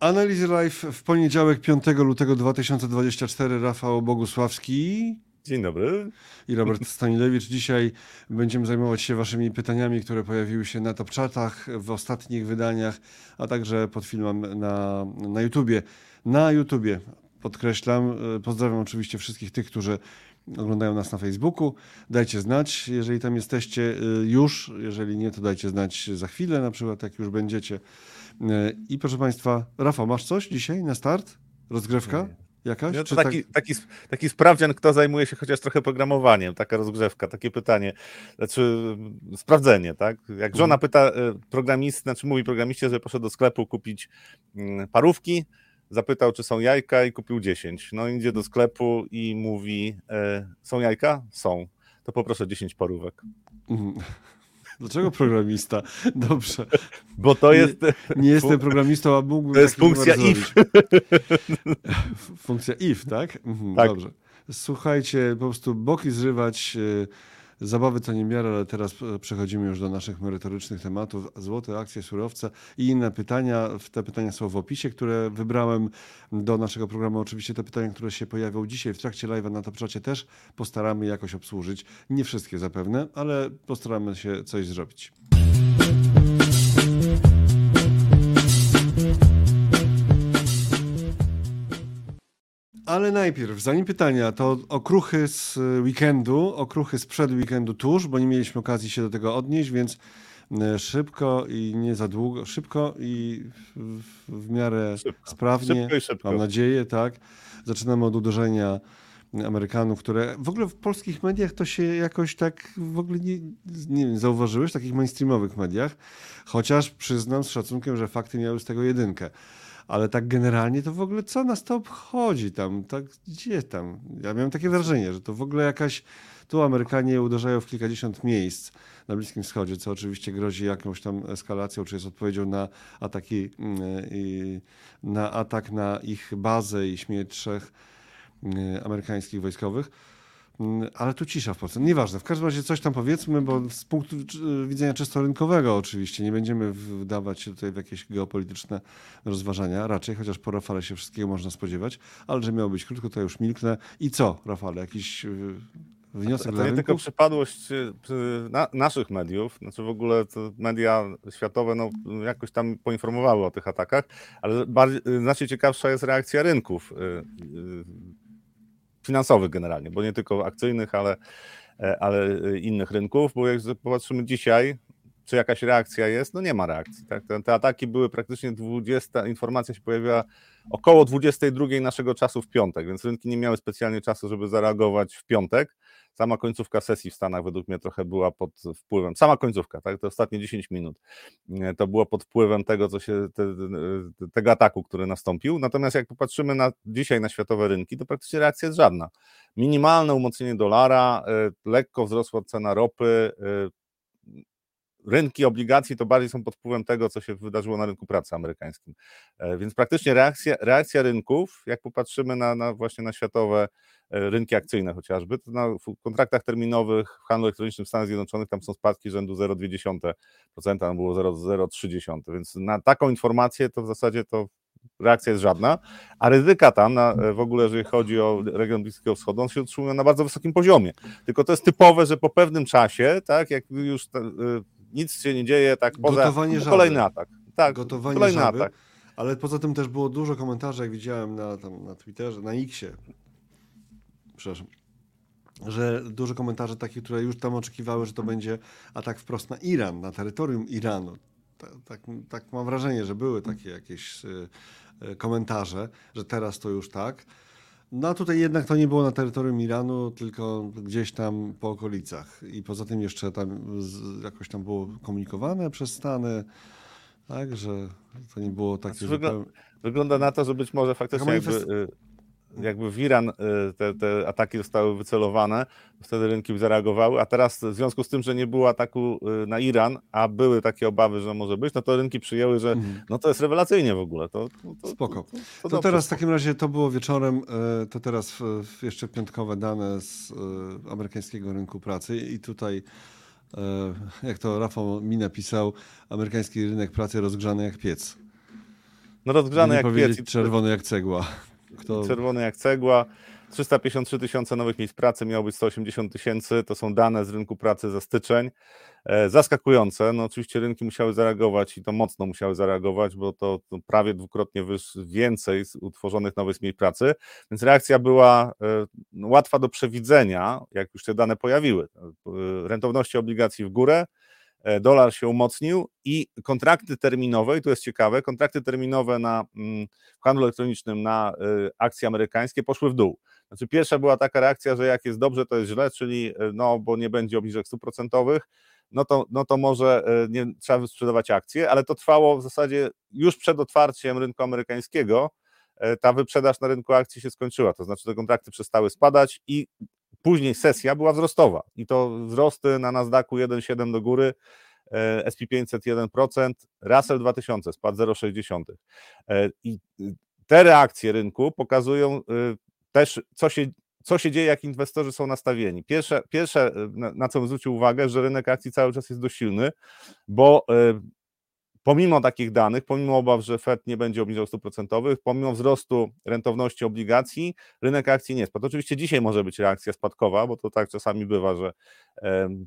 Analizy Live w poniedziałek 5 lutego 2024 Rafał Bogusławski Dzień dobry. i Robert Stanilewicz. Dzisiaj będziemy zajmować się waszymi pytaniami, które pojawiły się na top w ostatnich wydaniach, a także pod filmem na, na YouTubie. Na YouTubie, podkreślam. E, Pozdrawiam oczywiście wszystkich tych, którzy oglądają nas na Facebooku. Dajcie znać, jeżeli tam jesteście e, już. Jeżeli nie, to dajcie znać za chwilę, na przykład, jak już będziecie. I proszę Państwa, Rafał, masz coś dzisiaj na start? Rozgrzewka? Jakaś? No to taki, taki, taki sprawdzian, kto zajmuje się chociaż trochę programowaniem, taka rozgrzewka, takie pytanie, znaczy sprawdzenie, tak? Jak żona Mhm. pyta e, programist, znaczy mówi programiście, że poszedł do sklepu kupić mm, parówki, zapytał, czy są jajka i kupił 10. No idzie do sklepu i mówi, e, są jajka? Są. To poproszę 10 parówek. Mhm. Dlaczego programista? Dobrze. Bo to Nie- jest... Nie jestem programistą, a mógłbym To jest funkcja zrobić. Funkcja if, tak? Mhm, Tak. Dobrze. Słuchajcie, po prostu boki zrywać. e, Zabawy to nie miara, ale teraz e, przechodzimy już do naszych merytorycznych tematów. Złote akcje, surowce i inne pytania. Te pytania są w opisie, które wybrałem do naszego programu. Oczywiście te pytania, które się pojawią dzisiaj w trakcie live'a na Topczacie też postaramy jakoś obsłużyć. Nie wszystkie zapewne, ale postaramy się coś zrobić. Ale najpierw, zanim pytania, to okruchy z weekendu, okruchy sprzed weekendu tuż, bo nie mieliśmy okazji się do tego odnieść, więc e, szybko i nie za długo, szybko i w, w miarę Szybko. sprawnie, Szybko szybko. mam nadzieję, tak. Zaczynamy od uderzenia Amerykanów, które w ogóle w polskich mediach to się jakoś tak w ogóle nie, nie wiem, zauważyłeś, w takich mainstreamowych mediach, chociaż przyznam z szacunkiem, że fakty miały z tego jedynkę. Ale tak generalnie to w ogóle co nas to obchodzi tam? Tak, gdzie tam? Ja miałem takie wrażenie, że to w ogóle jakaś. Tu Amerykanie uderzają w kilkadziesiąt miejsc na Bliskim Wschodzie, co oczywiście grozi jakąś tam eskalacją, czy jest odpowiedzią na ataki, mm, na atak na ich bazę i śmierć trzech mm, amerykańskich wojskowych. Mm, Ale tu cisza w Polsce. Nieważne. W każdym razie coś tam powiedzmy, bo z punktu czy- widzenia czysto rynkowego oczywiście nie będziemy wdawać się tutaj w jakieś geopolityczne rozważania. Raczej, chociaż po Rafale się wszystkiego można spodziewać. Ale że miało być krótko, to już milknę. I co, Rafale? Jakiś y, wniosek To dla nie tylko przypadłość y, y, na, naszych mediów, znaczy w ogóle to media światowe no, jakoś tam poinformowały o tych atakach, ale bardziej, y, znacznie ciekawsza jest reakcja rynków y, y, finansowych generalnie, bo nie tylko akcyjnych, ale, e, ale y, innych rynków, bo jak popatrzymy dzisiaj, czy jakaś reakcja jest, no nie ma reakcji. Tak? Te, te ataki były praktycznie 20, informacja się pojawiła około 22 naszego czasu w piątek, więc rynki nie miały specjalnie czasu, żeby zareagować w piątek. Sama końcówka sesji w Stanach według mnie trochę była pod wpływem, sama końcówka, tak, te ostatnie 10 minut, e, to było pod wpływem tego, co się, te, te, tego ataku, który nastąpił. Natomiast jak popatrzymy na dzisiaj na światowe rynki, to praktycznie reakcja jest żadna. Minimalne umocnienie dolara, e, lekko wzrosła cena ropy, e, rynki obligacji to bardziej są pod wpływem tego, co się wydarzyło na rynku pracy amerykańskim. E, Więc praktycznie reakcja, reakcja rynków, jak popatrzymy na, na właśnie na światowe e, rynki akcyjne chociażby, to na kontraktach terminowych w handlu elektronicznym w Stanach Zjednoczonych tam są spadki rzędu 0,2%, tam było 0,03%, więc na taką informację to w zasadzie to reakcja jest żadna, a ryzyka tam na, e, w ogóle, jeżeli chodzi o region Bliskiego Wschodu, on się utrzymują na bardzo wysokim poziomie. Tylko to jest typowe, że po pewnym czasie, tak, jak już y, nic się nie dzieje, tak poza Gotowanie żaby. kolejny atak. Tak, Gotowanie kolejny żaby. atak. Ale poza tym też było dużo komentarzy, jak widziałem na, tam, na Twitterze, na Xie, przepraszam, że dużo komentarzy takich, które już tam oczekiwały, że to będzie atak wprost na Iran, na terytorium Iranu. Tak, tak, tak mam wrażenie, że były takie jakieś y, y, komentarze, że teraz to już tak. No tutaj jednak to nie było na terytorium Iranu, tylko gdzieś tam po okolicach. I poza tym jeszcze tam z, jakoś tam było komunikowane przez Stany, tak, że to nie było takie Znaczy, wyglą- zupełnie... Wygląda na to, że być może faktycznie jakby, y, jakby w Iran y, te, te ataki zostały wycelowane, wtedy rynki zareagowały, a teraz w związku z tym, że nie było ataku y, na Iran, a były takie obawy, że może być, no to rynki przyjęły, że Mhm. no to jest rewelacyjnie w ogóle. To, to, Spoko. To, to, To teraz w takim razie to było wieczorem, e, to teraz jeszcze piątkowe dane z amerykańskiego rynku pracy i tutaj, jak to Rafał mi napisał, amerykański rynek pracy rozgrzany jak piec. No rozgrzany jak piec. czerwony jak cegła. Kto... Czerwony jak cegła. 353 tysiące nowych miejsc pracy, miało być 180 tysięcy. To są dane z rynku pracy za styczeń. E, zaskakujące. No oczywiście rynki musiały zareagować i to mocno musiały zareagować, bo to, to prawie dwukrotnie więcej utworzonych nowych miejsc pracy, więc reakcja była e, łatwa do przewidzenia, jak już te dane pojawiły. E, rentowności obligacji w górę, dolar się umocnił i kontrakty terminowe, i tu jest ciekawe, kontrakty terminowe na mm, w handlu elektronicznym na akcje amerykańskie poszły w dół. Znaczy pierwsza była taka reakcja, że jak jest dobrze, to jest źle, czyli no, bo nie będzie obniżek stóp procentowych, no to, no to może e, nie trzeba sprzedawać akcje, ale to trwało w zasadzie już przed otwarciem rynku amerykańskiego. E, ta wyprzedaż na rynku akcji się skończyła, to znaczy te kontrakty przestały spadać i później sesja była wzrostowa i to wzrosty na Nasdaqu 1,7 do góry, e, SP 500 1%, Russell 2000 spadł 0,6. I te reakcje rynku pokazują też, co się co się dzieje, jak inwestorzy są nastawieni. Pierwsze, pierwsze na, na co bym zwrócił uwagę, że rynek akcji cały czas jest dość silny, bo y, pomimo takich danych, pomimo obaw, że Fed nie będzie obniżał stóp procentowych, pomimo wzrostu rentowności obligacji, rynek akcji nie spadł. Oczywiście dzisiaj może być reakcja spadkowa, bo to tak czasami bywa, że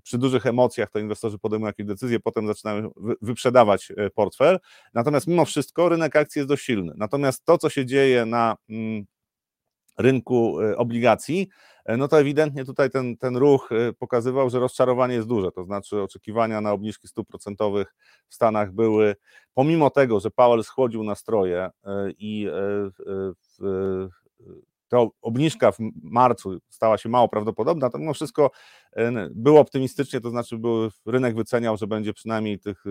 przy dużych emocjach to inwestorzy podejmują jakieś decyzje, potem zaczynają wyprzedawać e, portfel. Natomiast mimo wszystko rynek akcji jest dość silny. Natomiast to, co się dzieje na mm, rynku e, obligacji, no to ewidentnie tutaj ten, ten ruch e, pokazywał, że rozczarowanie jest duże, to znaczy oczekiwania na obniżki stóp procentowych w Stanach były, pomimo tego, że Powell schłodził nastroje i ta obniżka w marcu stała się mało prawdopodobna, to mimo wszystko było optymistycznie, to znaczy był, rynek wyceniał, że będzie przynajmniej tych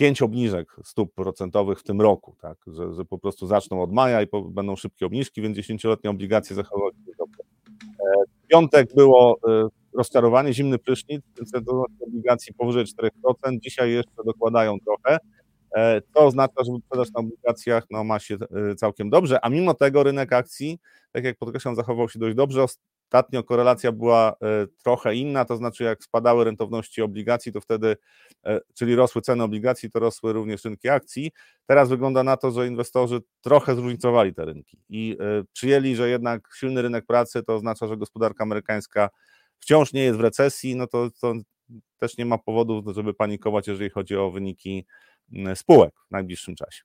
pięć obniżek stóp procentowych w tym roku, tak, że, że po prostu zaczną od maja i po, będą szybkie obniżki, więc dziesięcioletnie obligacje zachowały się dobrze. E, w piątek było e, rozczarowanie, zimny prysznic, więc obligacji powyżej 4%, dzisiaj jeszcze dokładają trochę. E, to oznacza, że wyprzedaż na obligacjach no, ma się całkiem dobrze, a mimo tego rynek akcji, tak jak podkreślam, zachował się dość dobrze. Ostatnio korelacja była e, trochę inna, to znaczy jak spadały rentowności obligacji, to wtedy, e, czyli rosły ceny obligacji, to rosły również rynki akcji. Teraz wygląda na to, że inwestorzy trochę zróżnicowali te rynki i e, przyjęli, że jednak silny rynek pracy to oznacza, że gospodarka amerykańska wciąż nie jest w recesji, no to, to też nie ma powodów, żeby panikować, jeżeli chodzi o wyniki spółek w najbliższym czasie.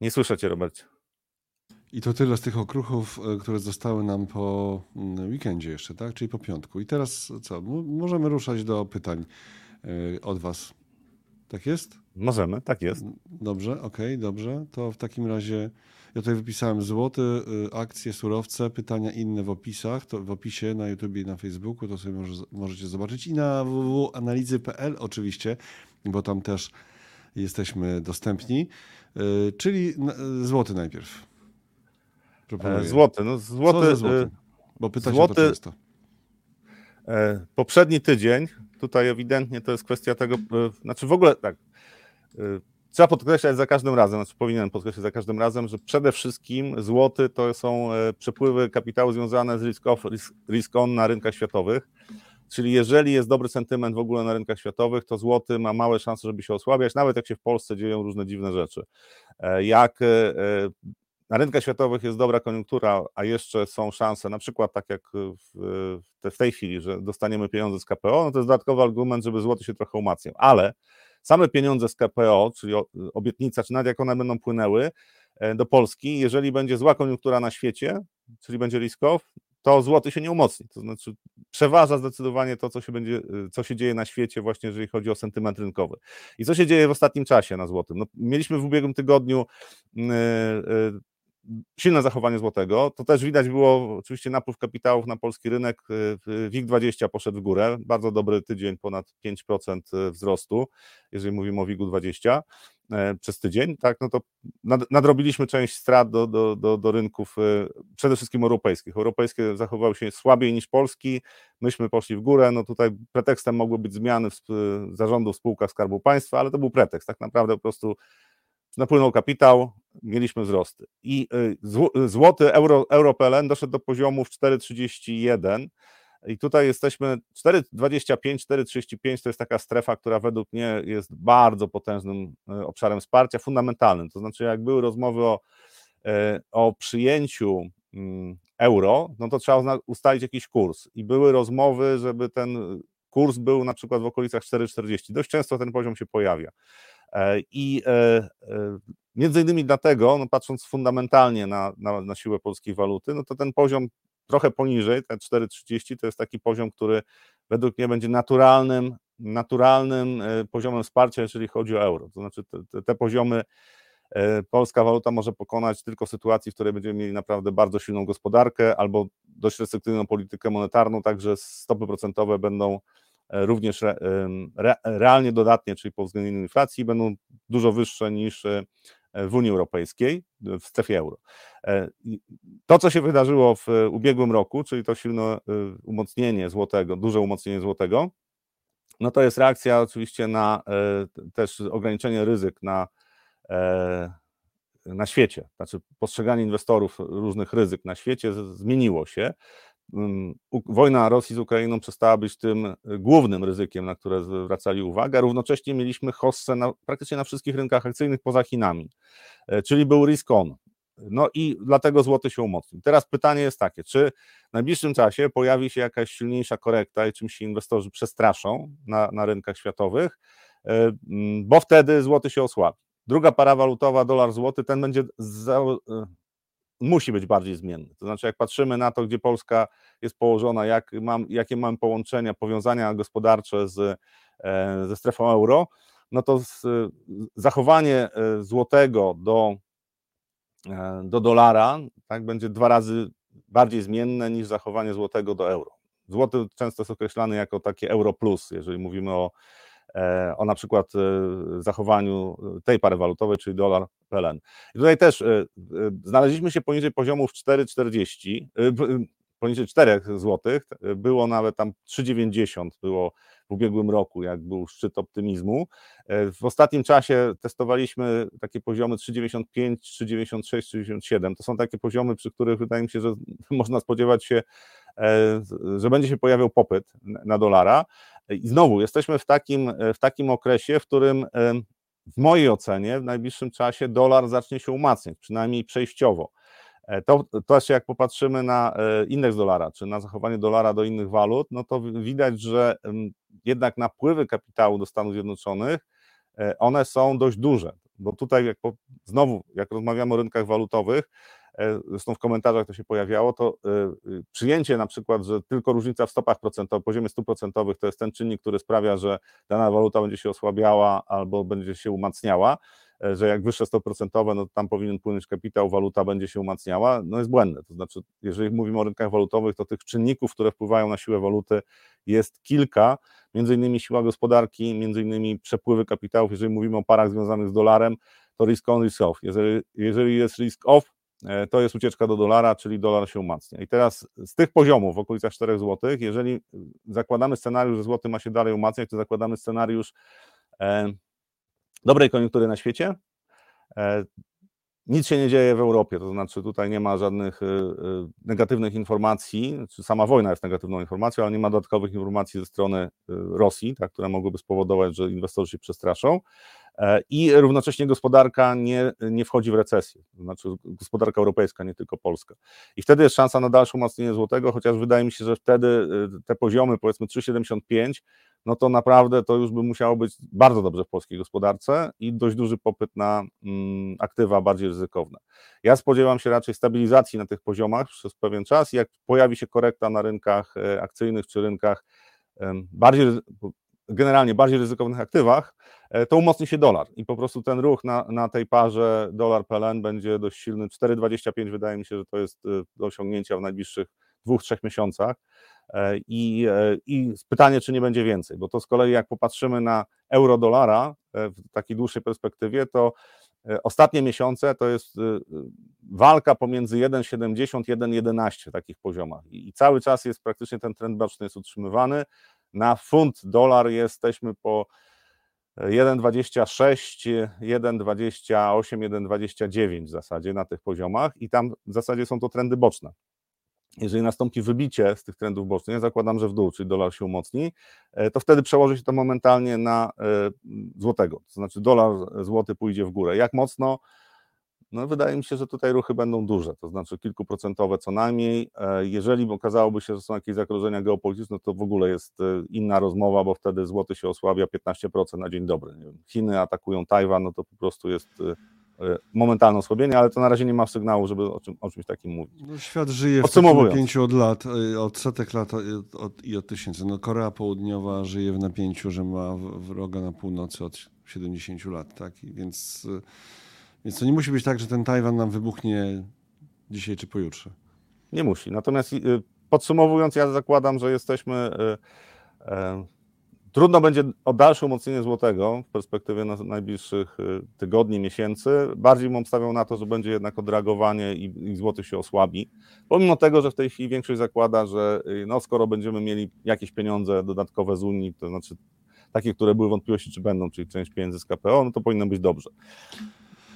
Nie słyszę Cię, Robercie. I to tyle z tych okruchów, e, które zostały nam po mm, weekendzie jeszcze, tak? Czyli po piątku. I teraz co? Możemy ruszać do pytań e, od Was. Tak jest? Możemy, tak jest. Dobrze, okej, okay, dobrze. To w takim razie ja tutaj wypisałem złoty, e, akcje, surowce, pytania inne w opisach, to w opisie na YouTube i na Facebooku, to sobie może, możecie zobaczyć i na www.analizy.pl oczywiście, bo tam też jesteśmy dostępni. Czyli złoty najpierw. Proponuję. Złoty, no złoty. złoty? E, Bo złoty, to często. E, poprzedni tydzień, tutaj ewidentnie to jest kwestia tego, e, znaczy w ogóle tak, trzeba podkreślać za każdym razem, znaczy powinienem podkreślać za każdym razem, że przede wszystkim złoty to są przepływy kapitału związane z risk, off, risk, risk on na rynkach światowych. Czyli jeżeli jest dobry sentyment w ogóle na rynkach światowych, to złoty ma małe szanse, żeby się osłabiać, nawet jak się w Polsce dzieją różne dziwne rzeczy. Jak na rynkach światowych jest dobra koniunktura, a jeszcze są szanse, na przykład tak jak w, w tej chwili, że dostaniemy pieniądze z KPO, no to jest dodatkowy argument, żeby złoty się trochę umacniał. Ale same pieniądze z KPO, czyli obietnica, czy nawet jak one będą płynęły e, do Polski, jeżeli będzie zła koniunktura na świecie, czyli będzie risk-off, to złoty się nie umocni. To znaczy przeważa zdecydowanie to, co się, będzie, e, co się dzieje na świecie, właśnie jeżeli chodzi o sentyment rynkowy. I co się dzieje w ostatnim czasie na złotym? No, mieliśmy w ubiegłym tygodniu yy, yy, silne zachowanie złotego. To też widać było oczywiście napływ kapitałów na polski rynek. Y, WIG20 poszedł w górę. Bardzo dobry tydzień, ponad 5% y, wzrostu, jeżeli mówimy o WIG-20 e, przez tydzień, tak, no to nadrobiliśmy część strat do, do, do, do rynków y, przede wszystkim europejskich. Europejskie zachowały się słabiej niż polski, myśmy poszli w górę, no tutaj pretekstem mogły być zmiany w zarządu w spółkach Skarbu Państwa, ale to był pretekst, tak naprawdę po prostu napłynął kapitał, mieliśmy wzrosty. I y, złoty euro, euro PLN doszedł do poziomów 4,31. I tutaj jesteśmy 4,25, 4,35 to jest taka strefa, która według mnie jest bardzo potężnym e, obszarem wsparcia, fundamentalnym. To znaczy, jak były rozmowy o, o przyjęciu mm, euro, no to trzeba ustalić jakiś kurs. I były rozmowy, żeby ten kurs był na przykład w okolicach 4,40. Dość często ten poziom się pojawia. E, I między innymi dlatego, no patrząc fundamentalnie na, na, na siłę polskiej waluty, no to ten poziom trochę poniżej, te 4,30 to jest taki poziom, który według mnie będzie naturalnym, naturalnym e, poziomem wsparcia, jeżeli chodzi o euro. To znaczy te, te poziomy e, polska waluta może pokonać tylko w sytuacji, w której będziemy mieli naprawdę bardzo silną gospodarkę albo dość restrykcyjną politykę monetarną, także stopy procentowe będą e, również re, re, realnie dodatnie, czyli po uwzględnieniu inflacji, będą dużo wyższe niż w Unii Europejskiej, w strefie euro. E, to, co się wydarzyło w ubiegłym roku, czyli to silne e, umocnienie złotego, duże umocnienie złotego, no to jest reakcja oczywiście na e, też ograniczenie ryzyk na, na świecie. Znaczy postrzeganie inwestorów różnych ryzyk na świecie zmieniło się. Wojna Rosji z Ukrainą przestała być tym e, głównym ryzykiem, na które zwracali uwagę. Równocześnie mieliśmy hossę na, praktycznie na wszystkich rynkach akcyjnych poza Chinami, e, czyli był risk on. No i dlatego złoty się umocnił. Teraz pytanie jest takie, czy w najbliższym czasie pojawi się jakaś silniejsza korekta i czym się inwestorzy przestraszą na, na rynkach światowych, e, bo wtedy złoty się osłabi. Druga para walutowa, dolar złoty, ten będzie za, musi być bardziej zmienny. To znaczy, jak patrzymy na to, gdzie Polska jest położona, jak mam, jakie mamy połączenia, powiązania gospodarcze z, e, ze strefą euro, no to z, zachowanie e, złotego do, e, do dolara tak, będzie dwa razy bardziej zmienne niż zachowanie złotego do euro. Złoty często jest określany jako takie euro plus, jeżeli mówimy o o na przykład e, zachowaniu tej pary walutowej, czyli dolar PLN. I tutaj też e, znaleźliśmy się poniżej poziomów 4,40, poniżej 4 zł, było nawet tam 3,90 było w ubiegłym roku, jak był szczyt optymizmu. W ostatnim czasie testowaliśmy takie poziomy 3,95, 3,96, 3,97. To są takie poziomy, przy których wydaje mi się, że można spodziewać się, że będzie się pojawiał popyt na dolara. I znowu jesteśmy w takim, w takim okresie, w którym w mojej ocenie w najbliższym czasie dolar zacznie się umacniać, przynajmniej przejściowo. E, to, to też jak popatrzymy na e, indeks dolara, czy na zachowanie dolara do innych walut, no to widać, że jednak napływy kapitału do Stanów Zjednoczonych, e, one są dość duże, bo tutaj jak po, znowu, jak rozmawiamy o rynkach walutowych, E, zresztą w komentarzach to się pojawiało, to e, y, przyjęcie na przykład, że tylko różnica w stopach procentowych, poziomie stóp procentowych to jest ten czynnik, który sprawia, że dana waluta będzie się osłabiała albo będzie się umacniała, e, że jak wyższe stopy procentowe, no tam powinien płynąć kapitał, waluta będzie się umacniała, no jest błędne. To znaczy, jeżeli mówimy o rynkach walutowych, to tych czynników, które wpływają na siłę waluty jest kilka, między innymi siła gospodarki, między innymi przepływy kapitałów, jeżeli mówimy o parach związanych z dolarem, to risk on, risk off. Jeżeli, jeżeli jest risk off, E, to jest ucieczka do dolara, czyli dolar się umacnia. I teraz z tych poziomów w okolicach 4 zł, jeżeli zakładamy scenariusz, że złoty ma się dalej umacniać, to zakładamy scenariusz e, dobrej koniunktury na świecie. E, nic się nie dzieje w Europie, to znaczy tutaj nie ma żadnych negatywnych informacji, czy sama wojna jest negatywną informacją, ale nie ma dodatkowych informacji ze strony Rosji, tak, które mogłyby spowodować, że inwestorzy się przestraszą. E, i równocześnie gospodarka nie, nie wchodzi w recesję, to znaczy gospodarka europejska, nie tylko polska. I wtedy jest szansa na dalsze umocnienie złotego, chociaż wydaje mi się, że wtedy e, te poziomy, powiedzmy 3,75, no to naprawdę to już by musiało być bardzo dobrze w polskiej gospodarce i dość duży popyt na mm, aktywa bardziej ryzykowne. Ja spodziewam się raczej stabilizacji na tych poziomach przez pewien czas. Jak pojawi się korekta na rynkach e, akcyjnych czy rynkach bardziej generalnie bardziej ryzykownych aktywach, to umocni się dolar i po prostu ten ruch na, na tej parze dolar-PLN będzie dość silny. 4,25 wydaje mi się, że to jest e, do osiągnięcia w najbliższych dwóch, trzech miesiącach. E, I, I pytanie, czy nie będzie więcej, bo to z kolei jak popatrzymy na euro-dolara w takiej dłuższej perspektywie, to ostatnie miesiące to jest walka pomiędzy 1,70 1,11 w takich poziomach i cały czas jest praktycznie ten trend boczny jest utrzymywany. Na funt dolar jesteśmy po 1,26, 1,28, 1,29 w zasadzie na tych poziomach i tam w zasadzie są to trendy boczne. jeżeli nastąpi wybicie z tych trendów bocznych, ja zakładam, że w dół, czyli dolar się umocni, e, to wtedy przełoży się to momentalnie na e, złotego. To znaczy dolar złoty pójdzie w górę. Jak mocno? No wydaje mi się, że tutaj ruchy będą duże, to znaczy kilkuprocentowe co najmniej. E, jeżeli okazałoby się, że są jakieś zagrożenia geopolityczne, to w ogóle jest inna rozmowa, bo wtedy złoty się osłabia 15% na dzień dobry. Chiny atakują Tajwan, no to po prostu jest E, momentalne osłabienie, ale to na razie nie ma sygnału, żeby o, czym, o czymś takim mówić. No, świat żyje w takim napięciu od lat, e, od setek lat od, i od tysięcy. No, Korea Południowa żyje w napięciu, że ma wroga na północy od 70 lat, tak? I więc, e, więc to nie musi być tak, że ten Tajwan nam wybuchnie dzisiaj czy pojutrze. Nie musi. Natomiast podsumowując, ja zakładam, że jesteśmy Trudno będzie o dalsze umocnienie złotego w perspektywie najbliższych y, tygodni, miesięcy. Bardziej bym obstawiał na to, że będzie jednak odreagowanie i, i złoty się osłabi. Pomimo tego, że w tej chwili większość zakłada, że y, no, skoro będziemy mieli jakieś pieniądze dodatkowe z Unii, to znaczy takie, które były wątpliwości, czy będą, czyli część pieniędzy z KPO, no to powinno być dobrze.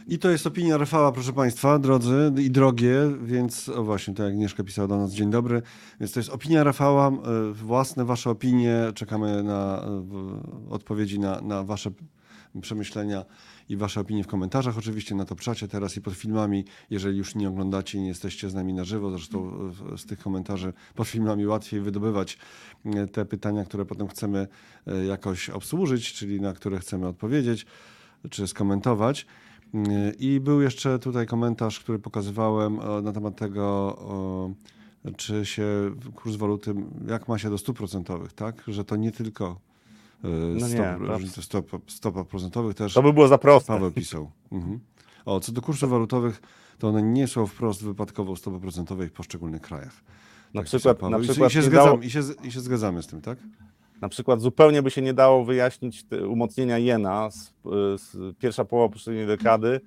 I to jest opinia Rafała, proszę Państwa, drodzy i drogie, więc o właśnie, tak jak Agnieszka pisała do nas, dzień dobry. Więc to jest opinia Rafała, e, własne Wasze opinie. Czekamy na odpowiedzi na, na Wasze przemyślenia i Wasze opinie w komentarzach, oczywiście na to czacie teraz i pod filmami, jeżeli już nie oglądacie i nie jesteście z nami na żywo, zresztą z tych komentarzy pod filmami łatwiej wydobywać e, te pytania, które potem chcemy e, jakoś obsłużyć, czyli na które chcemy odpowiedzieć czy skomentować. I był jeszcze tutaj komentarz, który pokazywałem e, na temat tego, czy się kurs waluty, jak ma się do stóp procentowych, tak? Że to nie tylko e, no stop, stop, stopa procentowych też. To by było za proste. Paweł pisał. Mhm. O, co do kursów walutowych, to one nie są wprost wypadkową stopą procentowej w poszczególnych krajach. Na tak przykład, na przykład I, się zgadzamy, dało... i, się, i się zgadzamy z tym, tak? Na przykład zupełnie by się nie dało wyjaśnić umocnienia jena z, z pierwsza połowa poprzedniej dekady,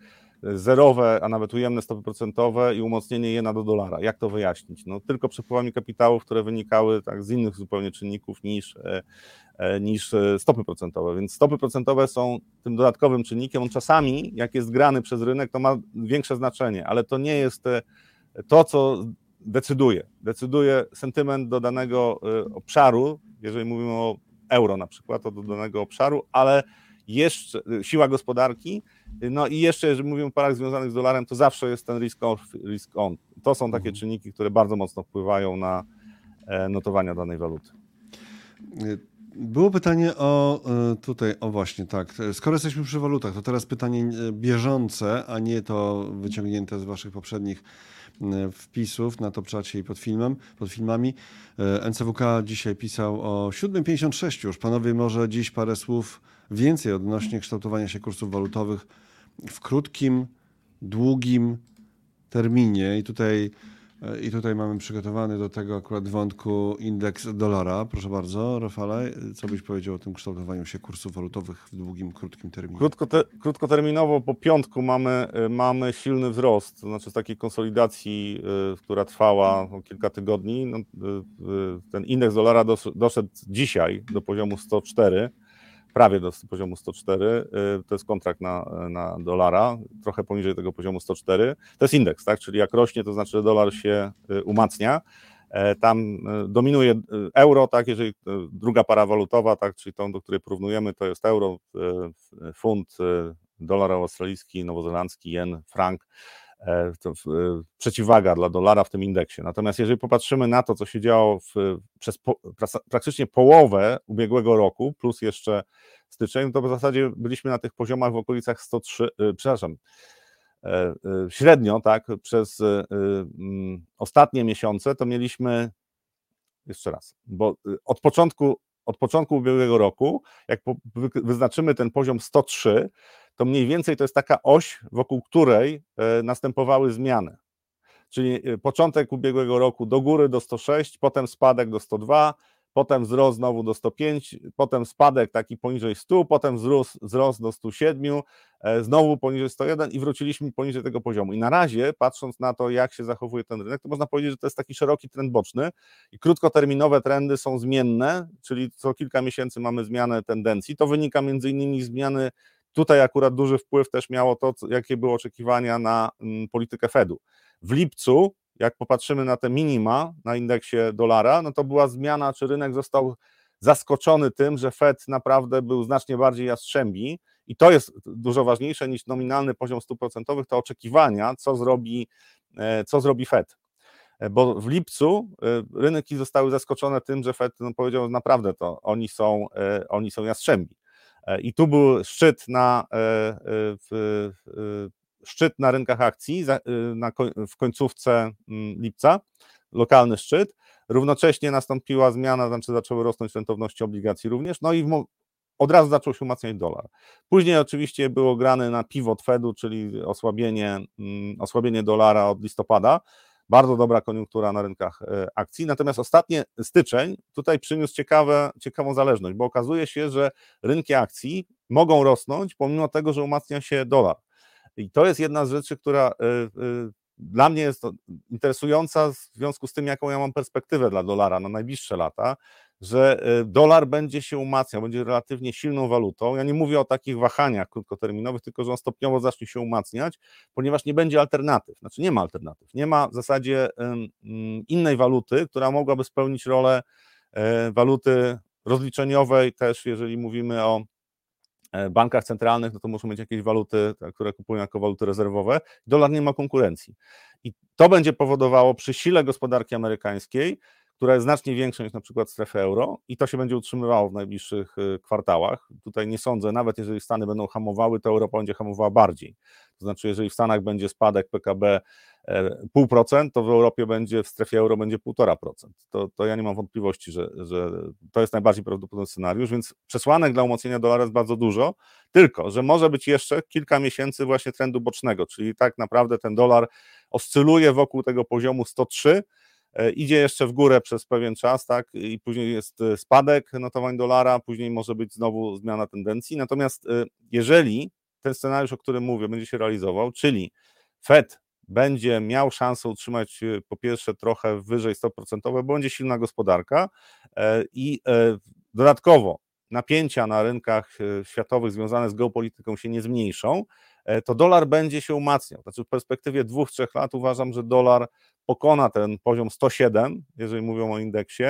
zerowe, a nawet ujemne stopy procentowe i umocnienie jena do dolara. Jak to wyjaśnić? No, tylko przepływami kapitałów, które wynikały tak, z innych zupełnie czynników niż, e, e, niż e, stopy procentowe. Więc stopy procentowe są tym dodatkowym czynnikiem. On czasami, jak jest grany przez rynek, to ma większe znaczenie, ale to nie jest to, co decyduje. Decyduje sentyment do danego obszaru, jeżeli mówimy o euro na przykład, to do danego obszaru, ale jeszcze siła gospodarki, no i jeszcze, jeżeli mówimy o parach związanych z dolarem, to zawsze jest ten risk off, risk on. To są takie mhm. czynniki, które bardzo mocno wpływają na e, notowania danej waluty. Było pytanie o tutaj, o właśnie tak. Skoro jesteśmy przy walutach, to teraz pytanie bieżące, a nie to wyciągnięte z Waszych poprzednich wpisów na Topczacie i pod filmem, pod filmami. E, NCWK dzisiaj pisał o 7.56 już. Panowie, może dziś parę słów więcej odnośnie kształtowania się kursów walutowych w krótkim, długim terminie. I tutaj i tutaj mamy przygotowany do tego akurat wątku indeks dolara. Proszę bardzo, Rafale, co byś powiedział o tym kształtowaniu się kursów walutowych w długim, krótkim terminie? Krótko te, krótkoterminowo po piątku mamy, mamy silny wzrost, to znaczy z takiej konsolidacji, y, która trwała kilka tygodni. No, y, y, ten indeks dolara doszedł dzisiaj do poziomu 104 prawie do poziomu 104. Y, to jest kontrakt na, na dolara, trochę poniżej tego poziomu 104. To jest indeks, tak? Czyli jak rośnie, to znaczy, że dolar się y, umacnia. E, tam y, dominuje euro, tak, jeżeli druga para walutowa, tak, czyli tą, do której porównujemy, to jest euro, funt, dolar australijski, nowozelandzki, jen, frank, przeciwwaga dla dolara w tym indeksie. Natomiast jeżeli popatrzymy na to, co się działo w, przez po, praktycznie połowę ubiegłego roku, plus jeszcze styczeń, to w zasadzie byliśmy na tych poziomach w okolicach 103, przepraszam, e, e, średnio, tak, przez e, mm, ostatnie miesiące to mieliśmy, jeszcze raz, bo od początku, od początku ubiegłego roku, jak wyznaczymy ten poziom 103, to mniej więcej to jest taka oś, wokół której następowały zmiany. Czyli początek ubiegłego roku do góry do 106, potem spadek do 102, potem wzrost znowu do 105, potem spadek taki poniżej 100, potem wzrost, wzrost do 107, e, znowu poniżej 101 i wróciliśmy poniżej tego poziomu. I na razie, patrząc na to, jak się zachowuje ten rynek, to można powiedzieć, że to jest taki szeroki trend boczny i krótkoterminowe trendy są zmienne, czyli co kilka miesięcy mamy zmianę tendencji. To wynika między innymi z zmiany Tutaj akurat duży wpływ też miało to, jakie były oczekiwania na mm, politykę Fedu. W lipcu jak popatrzymy na te minima na indeksie dolara, no to była zmiana, czy rynek został zaskoczony tym, że Fed naprawdę był znacznie bardziej jastrzębi i to jest dużo ważniejsze niż nominalny poziom stóp procentowych, to oczekiwania, co zrobi, e, co zrobi Fed. E, bo w lipcu e, rynki zostały zaskoczone tym, że Fed no, powiedział, naprawdę to oni są, oni są jastrzębi. I tu był szczyt na, w, szczyt na rynkach akcji w końcówce mm, lipca, lokalny szczyt. Równocześnie nastąpiła zmiana, znaczy zaczęły rosnąć rentowności obligacji również, no i od razu zaczął się umacniać dolar. Później oczywiście było grane na pivot Fedu, czyli osłabienie, mm, osłabienie dolara od listopada. Bardzo dobra koniunktura na rynkach e, akcji. Natomiast ostatnie styczeń tutaj przyniósł ciekawe, ciekawą zależność, bo okazuje się, że rynki akcji mogą rosnąć pomimo tego, że umacnia się dolar. I to jest jedna z rzeczy, która e, e, dla mnie jest interesująca w związku z tym, jaką ja mam perspektywę dla dolara na najbliższe lata, że y, dolar będzie się umacniał, będzie relatywnie silną walutą. Ja nie mówię o takich wahaniach krótkoterminowych, tylko że on stopniowo zacznie się umacniać, ponieważ nie będzie alternatyw. Znaczy nie ma alternatyw. Nie ma w zasadzie innej waluty, która mogłaby spełnić rolę e, waluty rozliczeniowej, też jeżeli mówimy o e, bankach centralnych, no to muszą mieć jakieś waluty, które kupują jako waluty rezerwowe. Dolar nie ma konkurencji. I to będzie powodowało przy sile gospodarki amerykańskiej, która jest znacznie większa niż na przykład strefy euro i to się będzie utrzymywało w najbliższych y, kwartałach. Tutaj nie sądzę, nawet jeżeli Stany będą hamowały, to Europa będzie hamowała bardziej. To znaczy, jeżeli w Stanach będzie spadek PKB 0,5%, e, to w Europie będzie, w strefie euro będzie 1,5%. To, to ja nie mam wątpliwości, że, że to jest najbardziej prawdopodobny scenariusz, więc przesłanek dla umocnienia dolara jest bardzo dużo, tylko, że może być jeszcze kilka miesięcy właśnie trendu bocznego, czyli tak naprawdę ten dolar oscyluje wokół tego poziomu 103, E, idzie jeszcze w górę przez pewien czas, tak, i później jest e, spadek notowań dolara, później może być znowu zmiana tendencji. Natomiast e, jeżeli ten scenariusz, o którym mówię, będzie się realizował, czyli Fed będzie miał szansę utrzymać po pierwsze trochę wyżej stop procentowe, bo będzie silna gospodarka i dodatkowo napięcia na rynkach światowych związane z geopolityką się nie zmniejszą, to dolar będzie się umacniał. Znaczy w perspektywie dwóch, trzech lat uważam, że dolar pokona ten poziom 107, jeżeli mówią o indeksie,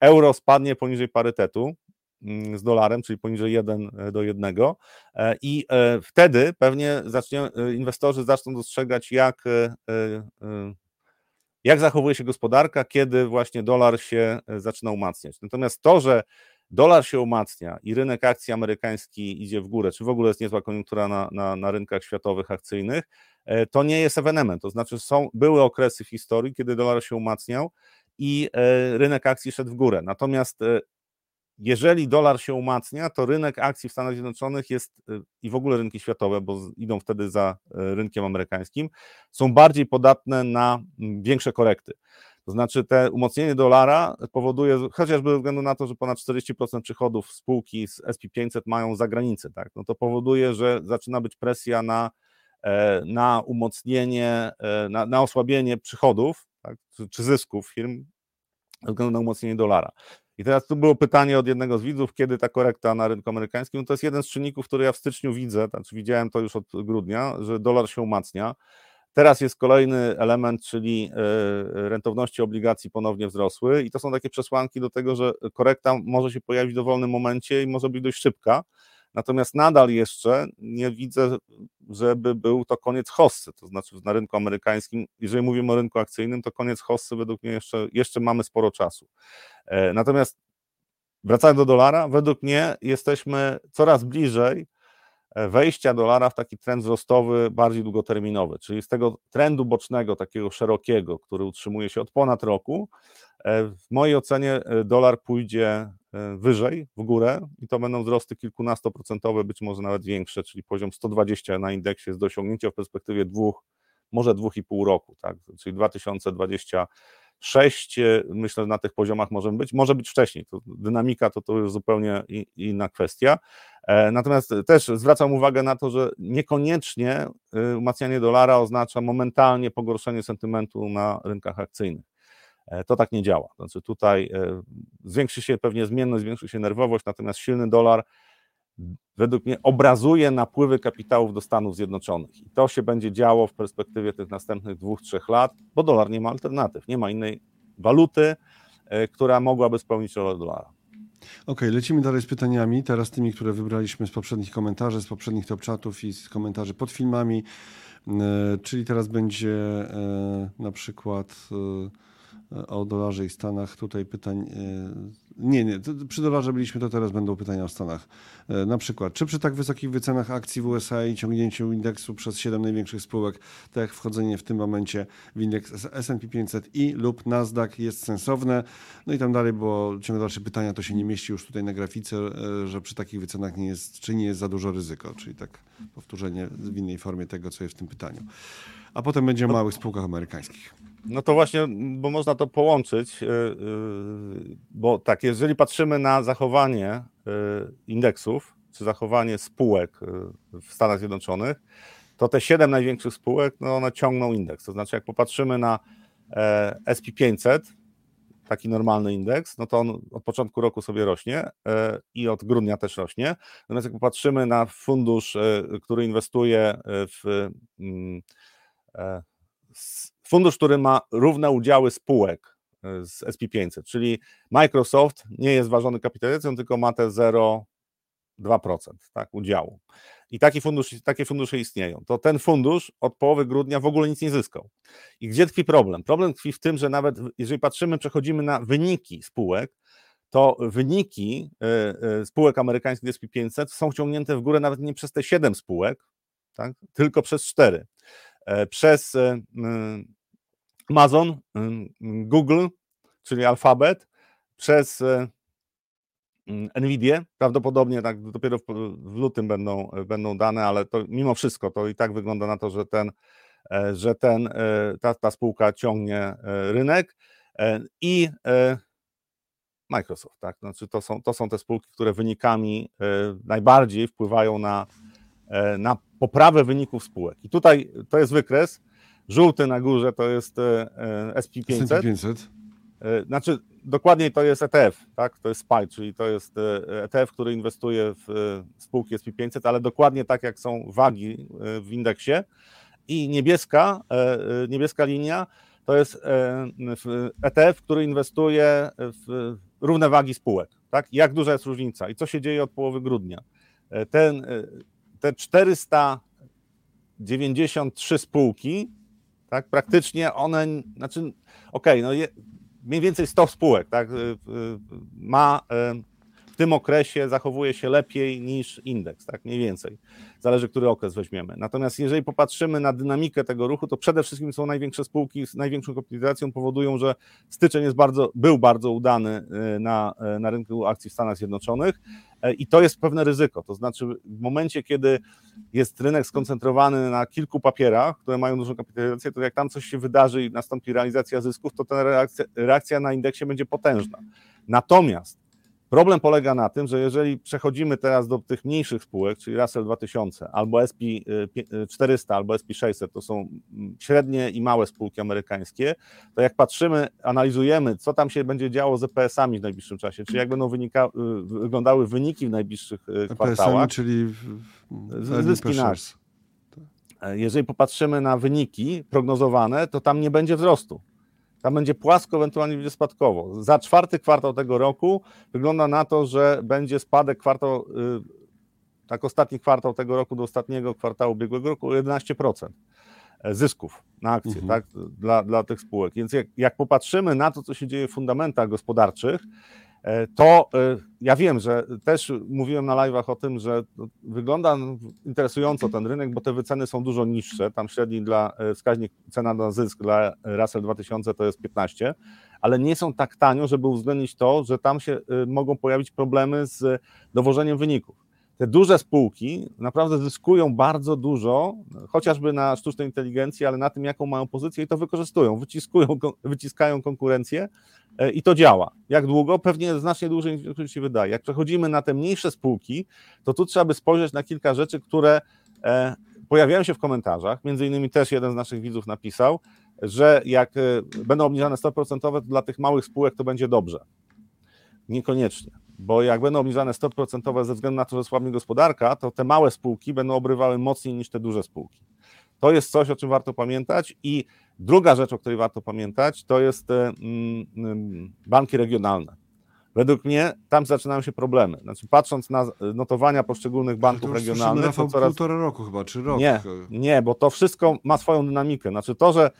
euro spadnie poniżej parytetu mm, z dolarem, czyli poniżej 1 e, do 1 e, i e, wtedy pewnie zacznie, inwestorzy zaczną dostrzegać, jak, jak zachowuje się gospodarka, kiedy właśnie dolar się zaczyna umacniać. Natomiast to, że dolar się umacnia i rynek akcji amerykański idzie w górę, czy w ogóle jest niezła koniunktura na, na, na rynkach światowych akcyjnych, e, to nie jest ewenement. To znaczy, są, były okresy w historii, kiedy dolar się umacniał i e, rynek akcji szedł w górę. Natomiast e, jeżeli dolar się umacnia, to rynek akcji w Stanach Zjednoczonych jest i w ogóle rynki światowe, bo idą wtedy za rynkiem amerykańskim, są bardziej podatne na większe korekty. To znaczy te umocnienie dolara powoduje, chociażby ze względu na to, że ponad 40% przychodów spółki z SP500 mają za granicę, tak, no to powoduje, że zaczyna być presja na, e, na umocnienie, e, na, na osłabienie przychodów tak, czy, czy zysków firm ze względu na umocnienie dolara. I teraz tu było pytanie od jednego z widzów, kiedy ta korekta na rynku amerykańskim. No to jest jeden z czynników, który ja w styczniu widzę, znaczy widziałem to już od grudnia, że dolar się umacnia. Teraz jest kolejny element, czyli e, rentowności obligacji ponownie wzrosły i to są takie przesłanki do tego, że korekta może się pojawić w dowolnym momencie i może być dość szybka. Natomiast nadal jeszcze nie widzę, żeby był to koniec hossy, to znaczy na rynku amerykańskim, jeżeli mówimy o rynku akcyjnym, to koniec hossy według mnie jeszcze, jeszcze mamy sporo czasu. E, natomiast wracając do dolara, według mnie jesteśmy coraz bliżej wejścia dolara w taki trend wzrostowy bardziej długoterminowy, czyli z tego trendu bocznego, takiego szerokiego, który utrzymuje się od ponad roku, e, w mojej ocenie e, dolar pójdzie e, wyżej, w górę i to będą wzrosty kilkunastoprocentowe, być może nawet większe, czyli poziom 120 na indeksie jest do osiągnięcia w perspektywie dwóch, może dwóch i pół roku, tak? czyli 2020 6, myślę, że na tych poziomach możemy być. Może być wcześniej. To dynamika to, to zupełnie inna kwestia. E, natomiast też zwracam uwagę na to, że niekoniecznie y, umacnianie dolara oznacza momentalnie pogorszenie sentymentu na rynkach akcyjnych. E, to tak nie działa. Znaczy tutaj e, zwiększy się pewnie zmienność, zwiększy się nerwowość, natomiast silny dolar według mnie obrazuje napływy kapitałów do Stanów Zjednoczonych. I to się będzie działo w perspektywie tych następnych dwóch, trzech lat, bo dolar nie ma alternatyw, nie ma innej waluty, e, która mogłaby spełnić rolę dolara. Okej, okay, lecimy dalej z pytaniami. Teraz tymi, które wybraliśmy z poprzednich komentarzy, z poprzednich top chatów i z komentarzy pod filmami. E, czyli teraz będzie e, na przykład o dolarze i Stanach. Tutaj pytań nie, nie. Przy dolarze byliśmy, to teraz będą pytania o Stanach. E, na przykład, czy przy tak wysokich wycenach akcji w USA i ciągnięciu indeksu przez 7 największych spółek, tak jak wchodzenie w tym momencie w indeks S&P 500 i lub Nasdaq jest sensowne? No i tam dalej, bo ciągle dalsze pytania to się nie mieści już tutaj na grafice, e, że przy takich wycenach nie jest, czy nie jest za dużo ryzyko, czyli tak powtórzenie w innej formie tego, co jest w tym pytaniu. A potem będzie o małych spółkach amerykańskich. No to właśnie, bo można to połączyć, y, y, bo tak, jeżeli patrzymy na zachowanie y, indeksów, czy zachowanie spółek w Stanach Zjednoczonych, to te siedem największych spółek, no one ciągną indeks. To znaczy, jak popatrzymy na e, SP500, taki normalny indeks, no to on od początku roku sobie rośnie e, i od grudnia też rośnie. Natomiast jak popatrzymy na fundusz, e, który inwestuje w mm, fundusz, który ma równe udziały spółek e, z SP500, czyli Microsoft nie jest ważony kapitalizacją, tylko ma te 0,2% tak, udziału. I taki fundusz, takie fundusze istnieją. To ten fundusz od połowy grudnia w ogóle nic nie zyskał. I gdzie tkwi problem? Problem tkwi w tym, że nawet jeżeli patrzymy, przechodzimy na wyniki spółek, to wyniki e, e, spółek amerykańskich SP500 są ciągnięte w górę nawet nie przez te 7 spółek, tak, tylko przez 4. Przez Amazon, Google, czyli Alphabet, przez e, Nvidia. Prawdopodobnie tak dopiero w, lutym będą, będą dane, ale to mimo wszystko to i tak wygląda na to, że ten, e, że ten, e, ta, ta spółka ciągnie rynek i Microsoft, tak? Znaczy to, są, to są te spółki, które wynikami najbardziej wpływają na, na poprawę wyników spółek. I tutaj to jest wykres Żółty na górze to jest SP500. E, SP500. E, znaczy, dokładniej to jest ETF, tak? To jest SPY, czyli to jest ETF, który inwestuje w spółki SP500, ale dokładnie tak jak są wagi e, w indeksie. I niebieska, niebieska linia to jest ETF, który inwestuje w równe wagi spółek. Tak? Jak duża jest różnica i co się dzieje od połowy grudnia? Ten, te 493 spółki tak? Praktycznie one, znaczy, okej, okay, no je, mniej więcej 100 spółek, tak? Y, y, ma w tym okresie zachowuje się lepiej niż indeks, tak? Mniej więcej. Zależy, który okres weźmiemy. Natomiast jeżeli popatrzymy na dynamikę tego ruchu, to przede wszystkim są największe spółki z największą kapitalizacją, powodują, że styczeń jest bardzo, był bardzo udany y, na, na rynku akcji w Stanach Zjednoczonych i to jest pewne ryzyko. To znaczy, w momencie, kiedy jest rynek skoncentrowany na kilku papierach, które mają dużą kapitalizację, to jak tam coś się wydarzy i nastąpi realizacja zysków, to ta reakcja, reakcja na indeksie będzie potężna. Natomiast Problem polega na tym, że jeżeli przechodzimy teraz do tych mniejszych spółek, czyli Russell 2000 albo SP 400 albo SP 600, to są mm, średnie i małe spółki amerykańskie, to jak patrzymy, analizujemy, co tam się będzie działo z EPS-ami w najbliższym czasie, czyli jak będą wynika, y, wyglądały wyniki w najbliższych y, kwartałach. czyli zyski nasze. E, jeżeli popatrzymy na wyniki prognozowane, to tam nie będzie wzrostu. Tam będzie płasko, ewentualnie będzie spadkowo. Za czwarty kwartał tego roku wygląda na to, że będzie spadek kwartał, y, tak ostatni kwartał tego roku do ostatniego kwartału ubiegłego roku 11% e, zysków na akcje mhm. tak, dla, dla tych spółek. Więc jak, jak popatrzymy na to, co się dzieje w fundamentach gospodarczych, to e, ja wiem, że też mówiłem na live'ach o tym, że wygląda interesująco ten rynek, bo te wyceny są dużo niższe. Tam średni dla e, wskaźnik cena na zysk dla Russell 2000 to jest 15, ale nie są tak tanio, żeby uwzględnić to, że tam się mogą pojawić problemy z dowożeniem wyników te duże spółki naprawdę zyskują bardzo dużo, chociażby na sztucznej inteligencji, ale na tym, jaką mają pozycję i to wykorzystują, wyciskują, wyciskają konkurencję e, i to działa. Jak długo? Pewnie znacznie dłużej niż się wydaje. Jak przechodzimy na te mniejsze spółki, to tu trzeba by spojrzeć na kilka rzeczy, które e, pojawiają się w komentarzach. Między innymi też jeden z naszych widzów napisał, że jak e, będą obniżane 100%, to dla tych małych spółek to będzie dobrze. Niekoniecznie bo jak będą obniżane stopy procentowe ze względu na to, że słabnie gospodarka, to te małe spółki będą obrywały mocniej niż te duże spółki. To jest coś, o czym warto pamiętać. I druga rzecz, o której warto pamiętać, to jest mm, mm, banki regionalne. Według mnie tam zaczynają się problemy. Znaczy, patrząc na notowania poszczególnych banków regionalnych. To coraz... półtora roku chyba, czy rok. Nie, nie, bo to wszystko ma swoją dynamikę. Znaczy to, że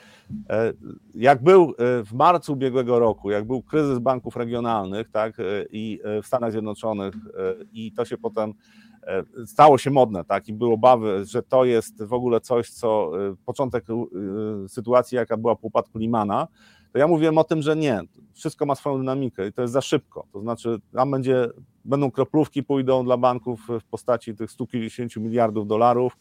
e, jak był e, w marcu ubiegłego roku, jak był kryzys banków regionalnych, tak, e, i w Stanach Zjednoczonych, i to się potem stało się modne, tak, i były obawy, że to jest w ogóle coś, co początek sytuacji, jaka była po upadku Limana, to ja mówiłem o tym, że nie, wszystko ma swoją dynamikę i to jest za szybko. To znaczy, tam będzie, będą kroplówki, pójdą dla banków w postaci tych 150 miliardów dolarów.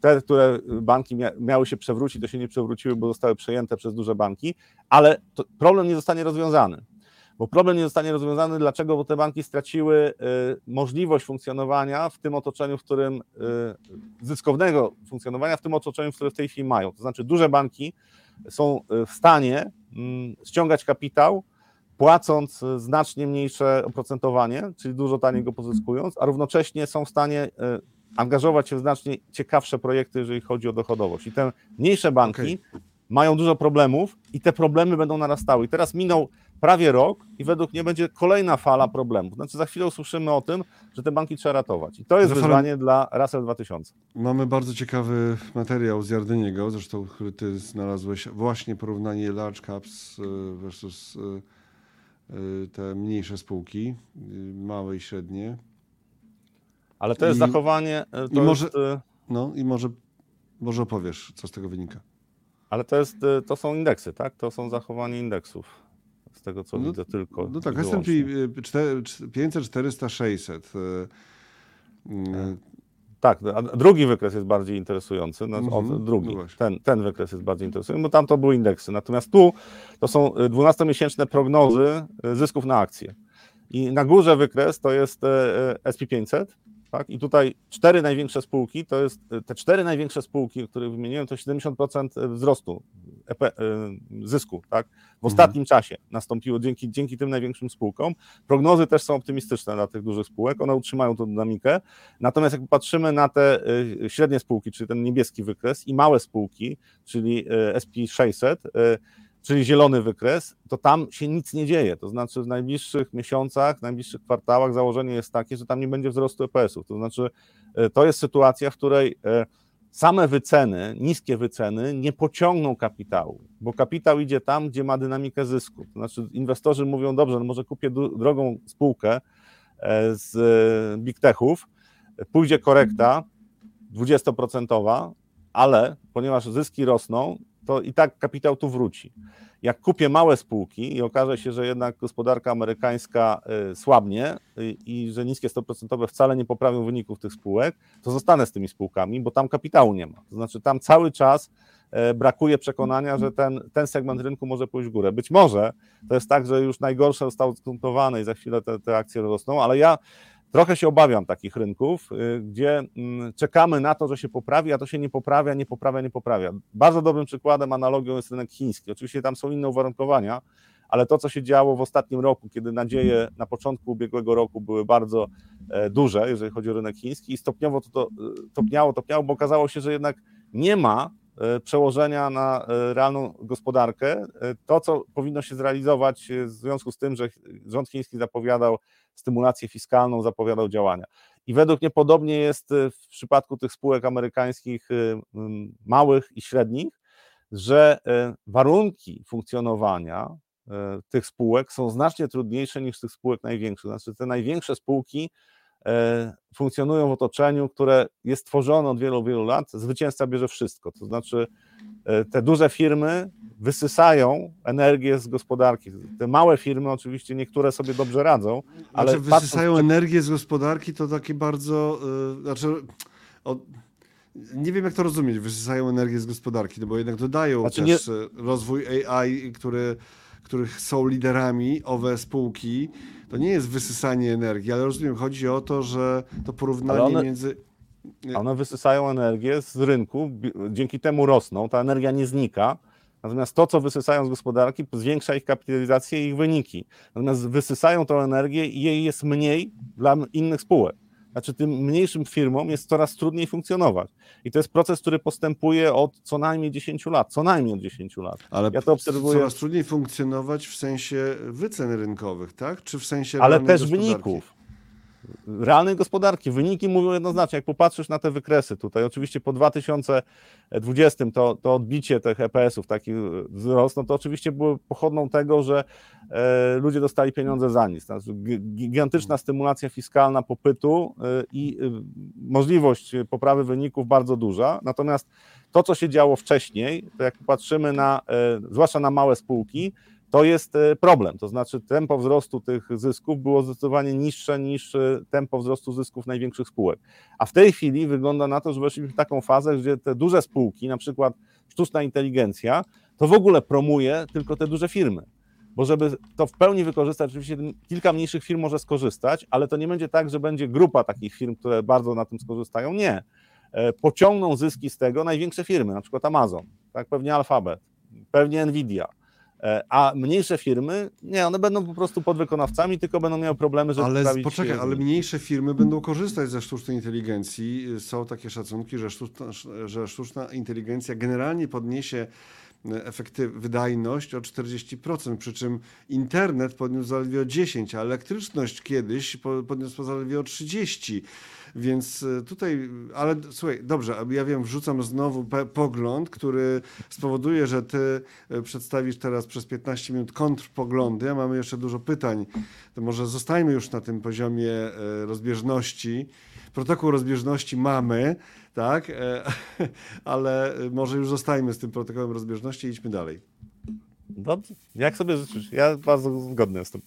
Te, które banki mia miały się przewrócić, to się nie przewróciły, bo zostały przejęte przez duże banki, ale problem nie zostanie rozwiązany. Bo problem nie zostanie rozwiązany, dlaczego? Bo te banki straciły y, możliwość funkcjonowania w tym otoczeniu, w którym y, zyskownego funkcjonowania w tym otoczeniu, w którym w tej chwili mają. To znaczy, duże banki są y, w stanie mm, ściągać kapitał, płacąc znacznie mniejsze oprocentowanie, czyli dużo taniej go pozyskując, a równocześnie są w stanie y, angażować się w znacznie ciekawsze projekty, jeżeli chodzi o dochodowość. I te mniejsze banki okay. Mają dużo problemów i te problemy będą narastały. I teraz minął prawie rok i według mnie będzie kolejna fala problemów. Znaczy za chwilę usłyszymy o tym, że te banki trzeba ratować. I to jest wyzwanie dla Russell 2000. Mamy bardzo ciekawy materiał z Jardyniego, zresztą który ty znalazłeś, właśnie porównanie large caps y, versus y, y, te mniejsze spółki, małe i średnie. Ale to jest I, zachowanie... To i może, jest, no i może, może opowiesz, co z tego wynika. Ale to, jest, to są indeksy, tak? To są zachowanie indeksów z tego co no, widzę tylko. No tak, S&P 500, 400, 600. Tak, a drugi wykres jest bardziej interesujący. No, mhm, drugi, no ten, ten wykres jest bardziej interesujący, bo tam to były indeksy. Natomiast tu to są 12-miesięczne prognozy e, zysków na akcje. I na górze wykres to jest e, e, SP500, tak? I tutaj cztery największe spółki, to jest te cztery największe spółki, które wymieniłem, to 70% wzrostu EP, e, zysku, tak? W mhm. ostatnim mhm. czasie nastąpiło dzięki, dzięki tym największym spółkom. Prognozy też są optymistyczne dla tych dużych spółek, one utrzymają tą dynamikę. Natomiast jak patrzymy na te e, średnie spółki, czyli ten niebieski wykres i małe spółki, czyli e, SP600, czyli zielony wykres, to tam się nic nie dzieje. To znaczy w najbliższych miesiącach, w najbliższych kwartałach założenie jest takie, że tam nie będzie wzrostu EPS-ów. To znaczy to jest sytuacja, w której same wyceny, niskie wyceny nie pociągną kapitału, bo kapitał idzie tam, gdzie ma dynamikę zysku. To znaczy inwestorzy mówią, dobrze, no może kupię drogą spółkę e, z e, big techów, pójdzie korekta 20%, ale ponieważ zyski rosną, to i tak kapitał tu wróci jak kupię małe spółki i okaże się, że jednak gospodarka amerykańska y, słabnie y, i że niskie stopy procentowe wcale nie poprawią wyników tych spółek, to zostanę z tymi spółkami, bo tam kapitału nie ma. To znaczy tam cały czas e, brakuje przekonania, że ten, ten segment rynku może pójść w górę. Być może to jest tak, że już najgorsze zostało skontowane i za chwilę te, te akcje rosną, ale ja Trochę się obawiam takich rynków, y, gdzie mm, czekamy na to, że się poprawi, a to się nie poprawia, nie poprawia, nie poprawia. Bardzo dobrym przykładem, analogią jest rynek chiński. Oczywiście tam są inne uwarunkowania, ale to, co się działo w ostatnim roku, kiedy nadzieje na początku ubiegłego roku były bardzo e, duże, jeżeli chodzi o rynek chiński, i stopniowo to, to e, topniało, topniało, bo okazało się, że jednak nie ma e, przełożenia na realną gospodarkę. To, co powinno się zrealizować w związku z tym, że rząd chiński zapowiadał stymulację fiskalną, zapowiadał działania. I według mnie podobnie jest y, w przypadku tych spółek amerykańskich y, małych i średnich, że y, warunki funkcjonowania tych spółek są znacznie trudniejsze niż tych spółek największych. Znaczy, te największe spółki funkcjonują w otoczeniu, które jest tworzone od wielu, wielu lat. Zwycięzca bierze wszystko. To znaczy, te duże firmy wysysają energię z gospodarki. Te małe firmy oczywiście niektóre sobie dobrze radzą, ale znaczy, wysysają patrząc... energię z gospodarki to takie bardzo yy, znaczy o, nie wiem jak to rozumieć, wysysają energię z gospodarki, no bo jednak dodają znaczy, też nie... rozwój AI, który, których są liderami owe spółki. To nie jest wysysanie energii, ale rozumiem, chodzi o to, że to porównanie one... między one wysysają energię z rynku, dzięki temu rosną, ta energia nie znika, Natomiast to, co wysysają z gospodarki, zwiększa ich kapitalizację i ich wyniki. Natomiast wysysają tą energię i jej jest mniej dla innych spółek. Znaczy, tym mniejszym firmom jest coraz trudniej funkcjonować. I to jest proces, który postępuje od co najmniej 10 lat. Co najmniej od 10 lat. Ale ja to obserwuję. Coraz trudniej funkcjonować w sensie wycen rynkowych, tak? Czy w sensie. Ale też wyników realnej gospodarki. Wyniki mówią jednoznacznie, jak popatrzysz na te wykresy tutaj, oczywiście po 2020 to, to odbicie tych EPS-ów, taki wzrost, no to oczywiście było pochodną tego, że e, ludzie dostali pieniądze za nic. Znaczy, gigantyczna stymulacja fiskalna popytu e, i e, możliwość poprawy wyników bardzo duża, natomiast to, co się działo wcześniej, to jak popatrzymy na, e, zwłaszcza na małe spółki, to jest e, problem. To znaczy, tempo wzrostu tych zysków było zdecydowanie niższe niż e, tempo wzrostu zysków największych spółek. A w tej chwili wygląda na to, że weszliśmy w taką fazę, gdzie te duże spółki, na przykład sztuczna inteligencja, to w ogóle promuje tylko te duże firmy. Bo żeby to w pełni wykorzystać, oczywiście kilka mniejszych firm może skorzystać, ale to nie będzie tak, że będzie grupa takich firm, które bardzo na tym skorzystają. Nie. E, pociągną zyski z tego największe firmy, na przykład Amazon, tak, pewnie Alphabet, pewnie Nvidia, a mniejsze firmy, nie, one będą po prostu podwykonawcami, tylko będą miały problemy, żeby Ale poczekaj, ale mniejsze firmy będą korzystać ze sztucznej inteligencji. Są takie szacunki, że sztuczna, że sztuczna inteligencja generalnie podniesie efektyw, wydajność o 40%, przy czym internet podniósł zaledwie o 10%, a elektryczność kiedyś podniosła zaledwie o 30%. Więc e, tutaj, ale słuchaj, dobrze, ja wiem, wrzucam znowu pogląd, który spowoduje, że ty e, przedstawisz teraz przez 15 minut kontrpoglądy, a mamy jeszcze dużo pytań. To może zostajmy już na tym poziomie e, rozbieżności. Protokół rozbieżności mamy, tak, ale może już zostajmy z tym protokołem rozbieżności i idźmy dalej. Dobrze, jak sobie życzysz? Ja bardzo zgodny jestem.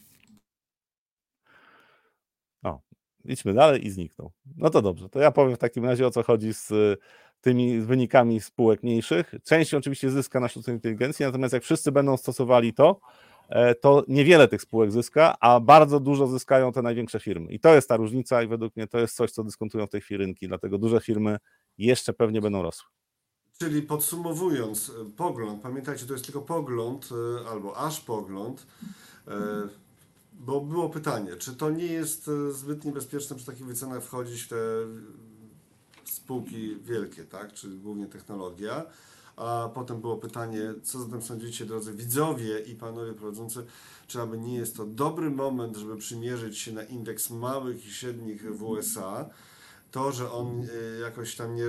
idźmy dalej i zniknął. No to dobrze, to ja powiem w takim razie o co chodzi z y, tymi wynikami spółek mniejszych. Część oczywiście zyska na sztucznej inteligencji, natomiast jak wszyscy będą stosowali to, e, to niewiele tych spółek zyska, a bardzo dużo zyskają te największe firmy. I to jest ta różnica i według mnie to jest coś, co dyskontują w tej chwili rynki, dlatego duże firmy jeszcze pewnie będą rosły. Czyli podsumowując, e, pogląd, pamiętajcie, to jest tylko pogląd e, albo aż pogląd, bo było pytanie, czy to nie jest e, zbyt niebezpieczne przy takich wycenach wchodzić w te spółki wielkie, tak? Czy głównie technologia. A potem było pytanie, co zatem sądzicie, drodzy widzowie i panowie prowadzący, czy aby nie jest to dobry moment, żeby przymierzyć się na indeks małych i średnich w USA. To, że on e, jakoś tam nie,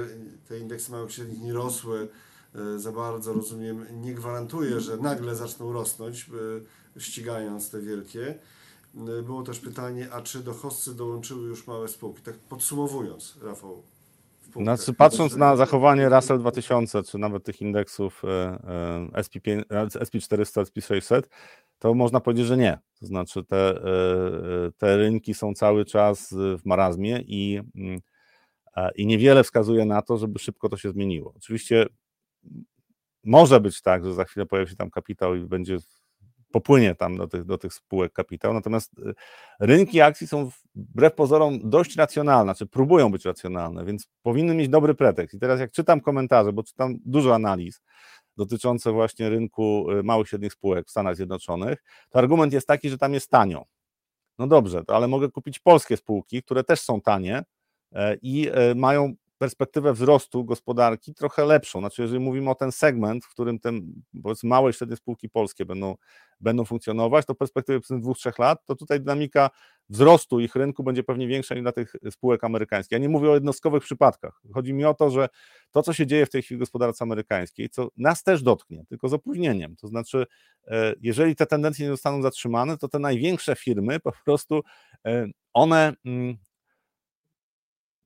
te indeksy małych i średnich nie rosły e, za bardzo, rozumiem, nie gwarantuje, że nagle zaczną rosnąć, ścigając te wielkie. Y, było też pytanie, a czy do hostcy dołączyły już małe spółki? Tak podsumowując, Rafał. Znaczy, patrząc na zachowanie Russell 2000, czy nawet tych indeksów SP, SP400, SP600, to można powiedzieć, że nie. To znaczy, te, e, te rynki są cały czas w marazmie i, mm, i niewiele wskazuje na to, żeby szybko to się zmieniło. Oczywiście może być tak, że za chwilę pojawi się tam kapitał i będzie popłynie tam do tych, do tych spółek kapitał. Natomiast y, rynki akcji są wbrew pozorom dość racjonalne, czy znaczy próbują być racjonalne, więc powinny mieć dobry pretekst. I teraz jak czytam komentarze, bo czytam dużo analiz dotyczące właśnie rynku y, małych i średnich spółek w Stanach Zjednoczonych, to argument jest taki, że tam jest tanio. No dobrze, ale mogę kupić polskie spółki, które też są tanie e, i e, mają perspektywę wzrostu gospodarki trochę lepszą. Znaczy, jeżeli mówimy o ten segment, w którym te małe i średnie spółki polskie będą, będą funkcjonować, to perspektywy dwóch, trzech lat, to tutaj dynamika wzrostu ich rynku będzie pewnie większa niż dla tych spółek amerykańskich. Ja nie mówię o jednostkowych przypadkach. Chodzi mi o to, że to, co się dzieje w tej chwili w gospodarce amerykańskiej, co nas też dotknie, tylko z opóźnieniem. To znaczy, e, jeżeli te tendencje nie zostaną zatrzymane, to te największe firmy po prostu e, one mm,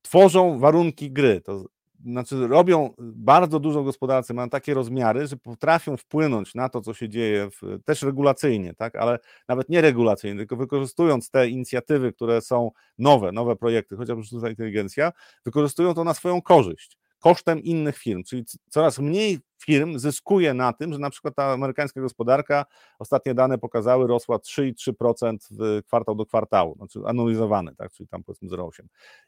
tworzą warunki gry. To znaczy robią bardzo dużo gospodarce, mają takie rozmiary, że potrafią wpłynąć na to, co się dzieje, w, też regulacyjnie, tak, ale nawet nie regulacyjnie, tylko wykorzystując te inicjatywy, które są nowe, nowe projekty, chociażby sztuczna inteligencja, wykorzystują to na swoją korzyść, kosztem innych firm, czyli coraz mniej firm zyskuje na tym, że na przykład ta amerykańska gospodarka, ostatnie dane pokazały, rosła 3,3% w kwartał do kwartału, znaczy analizowany, tak, czyli tam powiedzmy 0,8.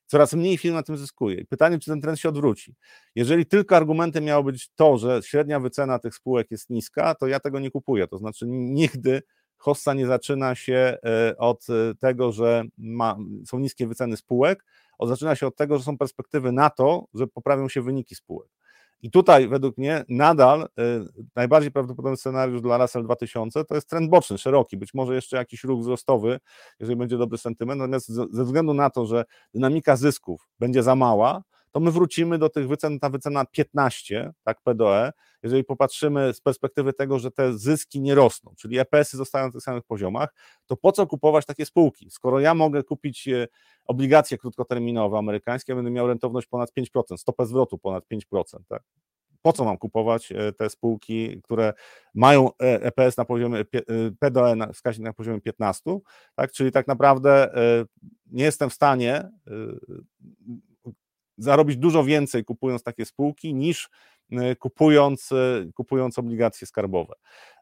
Coraz mniej firm na tym zyskuje. Pytanie, czy ten trend się odwróci. Jeżeli tylko argumentem miało być to, że średnia wycena tych spółek jest niska, to ja tego nie kupuję. To znaczy nigdy hossa nie zaczyna się e, od e, tego, że ma, są niskie wyceny spółek, zaczyna się od tego, że są perspektywy na to, że poprawią się wyniki spółek. I tutaj według mnie nadal y, najbardziej prawdopodobny scenariusz dla Russell 2000 to jest trend boczny, szeroki, być może jeszcze jakiś ruch wzrostowy, jeżeli będzie dobry sentyment, natomiast ze względu na to, że dynamika zysków będzie za mała, to my wrócimy do tych wycen, ta wycena 15, tak, PDE, jeżeli popatrzymy z perspektywy tego, że te zyski nie rosną, czyli EPS-y zostają na tych samych poziomach, to po co kupować takie spółki? Skoro ja mogę kupić e, obligacje krótkoterminowe amerykańskie, będę miał rentowność ponad 5%, stopę zwrotu ponad 5%, tak? po co mam kupować e, te spółki, które mają EPS na poziomie, PDE na, wskaźnik na poziomie 15, tak? czyli tak naprawdę e, nie jestem w stanie zarobić dużo więcej kupując takie spółki niż e, kupując, e, kupując obligacje skarbowe.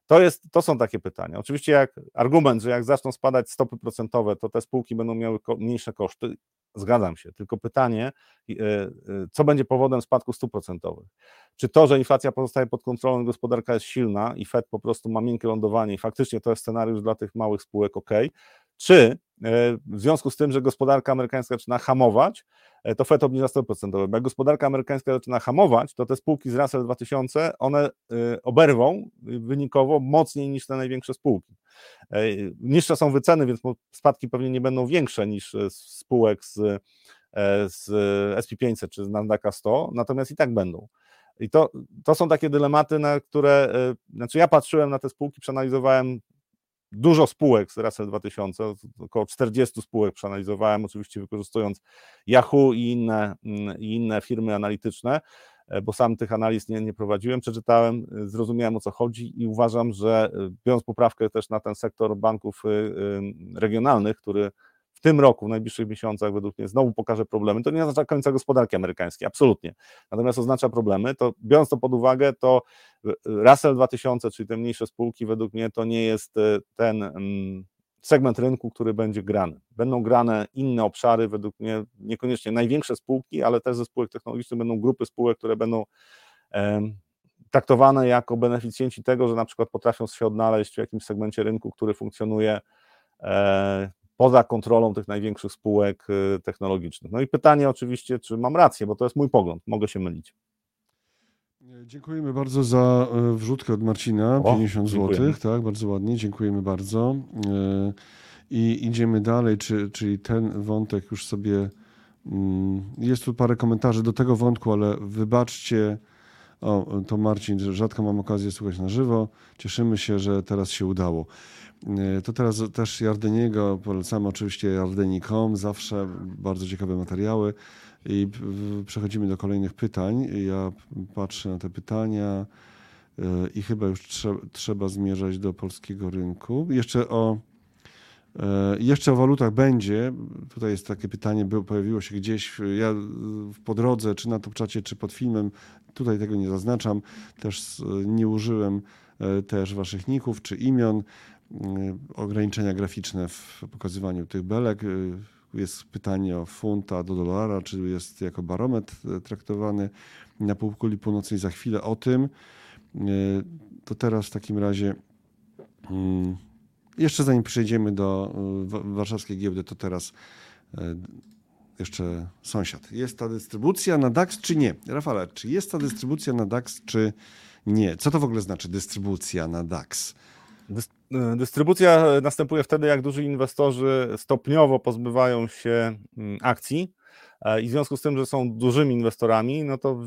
To, jest, to są takie pytania. Oczywiście jak argument, że jak zaczną spadać stopy procentowe, to te spółki będą miały mniejsze koszty, zgadzam się. Tylko pytanie, e, co będzie powodem spadku stóp procentowych? Czy to, że inflacja pozostaje pod kontrolą, gospodarka jest silna i Fed po prostu ma miękkie lądowanie i faktycznie to jest scenariusz dla tych małych spółek ok, czy w związku z tym, że gospodarka amerykańska zaczyna hamować, to FED obniża stopy procentowe. Jak gospodarka amerykańska zaczyna hamować, to te spółki z Russell 2000, one e, oberwą wynikowo mocniej niż te największe spółki. Niższe są wyceny, więc spadki pewnie nie będą większe niż spółek z, z SP500 czy z Nasdaqa 100, natomiast i tak będą. I to, to są takie dylematy, na które, znaczy ja patrzyłem na te spółki, przeanalizowałem dużo spółek z Russell 2000, około 40 spółek przeanalizowałem, oczywiście wykorzystując Yahoo i inne, mm, i inne firmy analityczne, e, bo sam tych analiz nie, nie prowadziłem, przeczytałem, e, zrozumiałem o co chodzi i uważam, że e, biorąc poprawkę też na ten sektor banków regionalnych, który w tym roku, w najbliższych miesiącach według mnie znowu pokaże problemy, to nie oznacza końca gospodarki amerykańskiej, absolutnie. Natomiast oznacza problemy, to biorąc to pod uwagę, to Russell 2000, czyli te mniejsze spółki, według mnie to nie jest e, ten mm, segment rynku, który będzie grany. Będą grane inne obszary, według mnie niekoniecznie największe spółki, ale też ze spółek technologicznych będą grupy spółek, które będą traktowane jako beneficjenci tego, że na przykład potrafią się odnaleźć w jakimś segmencie rynku, który funkcjonuje e, poza kontrolą tych największych spółek y, technologicznych. No i pytanie oczywiście, czy mam rację, bo to jest mój pogląd, mogę się mylić. Dziękujemy bardzo za e, wrzutkę od Marcina, o, 50 zł, tak, bardzo ładnie, dziękujemy bardzo. E, I idziemy dalej, czy, czyli ten wątek już sobie, mm, jest tu parę komentarzy do tego wątku, ale wybaczcie, o, to Marcin, rzadko mam okazję słuchać na żywo, cieszymy się, że teraz się udało. E, to teraz też Jardeniego, polecamy oczywiście Jardeni.com, zawsze bardzo ciekawe materiały i przechodzimy do kolejnych pytań. Ja patrzę na te pytania e, i chyba już trzeba, trzeba zmierzać do polskiego rynku. Jeszcze o, e, jeszcze o walutach będzie. Tutaj jest takie pytanie, było, pojawiło się gdzieś. Ja po drodze, czy na czacie, czy pod filmem, tutaj tego nie zaznaczam. Też nie użyłem też waszych ników czy imion. Ograniczenia graficzne w pokazywaniu tych belek. Jest pytanie o funta do dolara, czy jest jako barometr traktowany na półkuli północnej. Za chwilę o tym. To teraz w takim razie jeszcze zanim przejdziemy do warszawskiej giełdy, to teraz jeszcze sąsiad. Jest ta dystrybucja na DAX czy nie? Rafale, czy jest ta dystrybucja na DAX czy nie? Co to w ogóle znaczy dystrybucja na DAX? E, dystrybucja następuje wtedy, jak duży inwestorzy stopniowo pozbywają się mm, akcji i w związku z tym, że są dużymi inwestorami, no to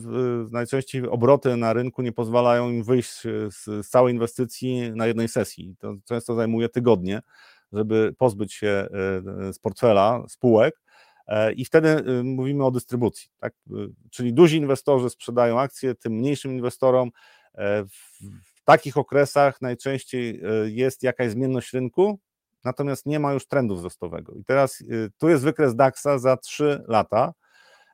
najczęściej obroty na rynku nie pozwalają im wyjść z całej inwestycji na jednej sesji. To często zajmuje tygodnie, żeby pozbyć się e, z portfela spółek. I wtedy mówimy o dystrybucji. Tak? Czyli duzi inwestorzy sprzedają akcje tym mniejszym inwestorom. W takich okresach najczęściej e, jest jakaś zmienność rynku, natomiast nie ma już trendu wzrostowego. I teraz e, tu jest wykres DAX-a za 3 lata.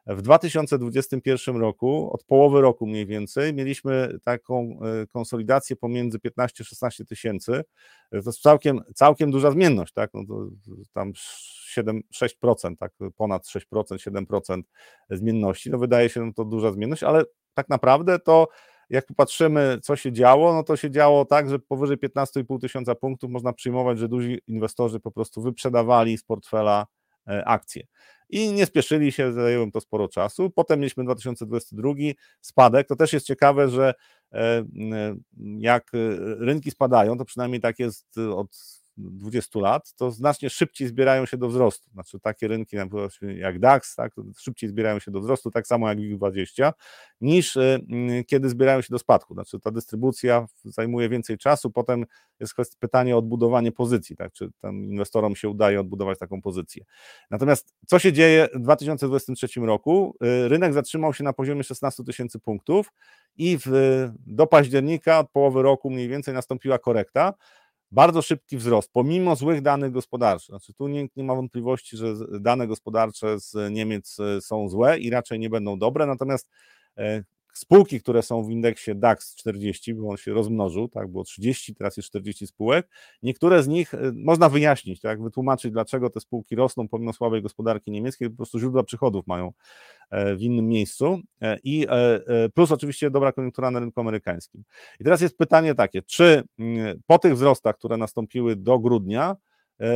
W 2021 roku, od połowy roku mniej więcej, mieliśmy taką e, konsolidację pomiędzy 15-16 tysięcy. To jest całkiem, całkiem duża zmienność, tak? No to tam 7, 6%, tak? ponad 6%, 7% zmienności. No wydaje się no to duża zmienność, ale tak naprawdę to jak popatrzymy, co się działo, no to się działo tak, że powyżej 15,5 tysiąca punktów można przyjmować, że duzi inwestorzy po prostu wyprzedawali z portfela e, akcje. I nie spieszyli się, zajęło im to sporo czasu. Potem mieliśmy 2022 spadek. To też jest ciekawe, że e, jak rynki spadają, to przynajmniej tak jest od 20 lat, to znacznie szybciej zbierają się do wzrostu. Znaczy takie rynki jak DAX, tak, szybciej zbierają się do wzrostu, tak samo jak WIG20, niż y, kiedy zbierają się do spadku. Znaczy ta dystrybucja zajmuje więcej czasu, potem jest pytanie o odbudowanie pozycji, tak, czy tam inwestorom się udaje odbudować taką pozycję. Natomiast co się dzieje w 2023 roku? Y, rynek zatrzymał się na poziomie 16 tysięcy punktów i w, do października, od połowy roku mniej więcej nastąpiła korekta, bardzo szybki wzrost, pomimo złych danych gospodarczych. Znaczy, tu nikt nie ma wątpliwości, że dane gospodarcze z Niemiec e, są złe i raczej nie będą dobre, natomiast e, spółki, które są w indeksie DAX 40, bo on się rozmnożył, tak, było 30, teraz jest 40 spółek, niektóre z nich e, można wyjaśnić, tak, wytłumaczyć, dlaczego te spółki rosną pomimo słabej gospodarki niemieckiej, po prostu źródła przychodów mają w innym miejscu i plus oczywiście dobra koniunktura na rynku amerykańskim. I teraz jest pytanie takie, czy mm, po tych wzrostach, które nastąpiły do grudnia, E,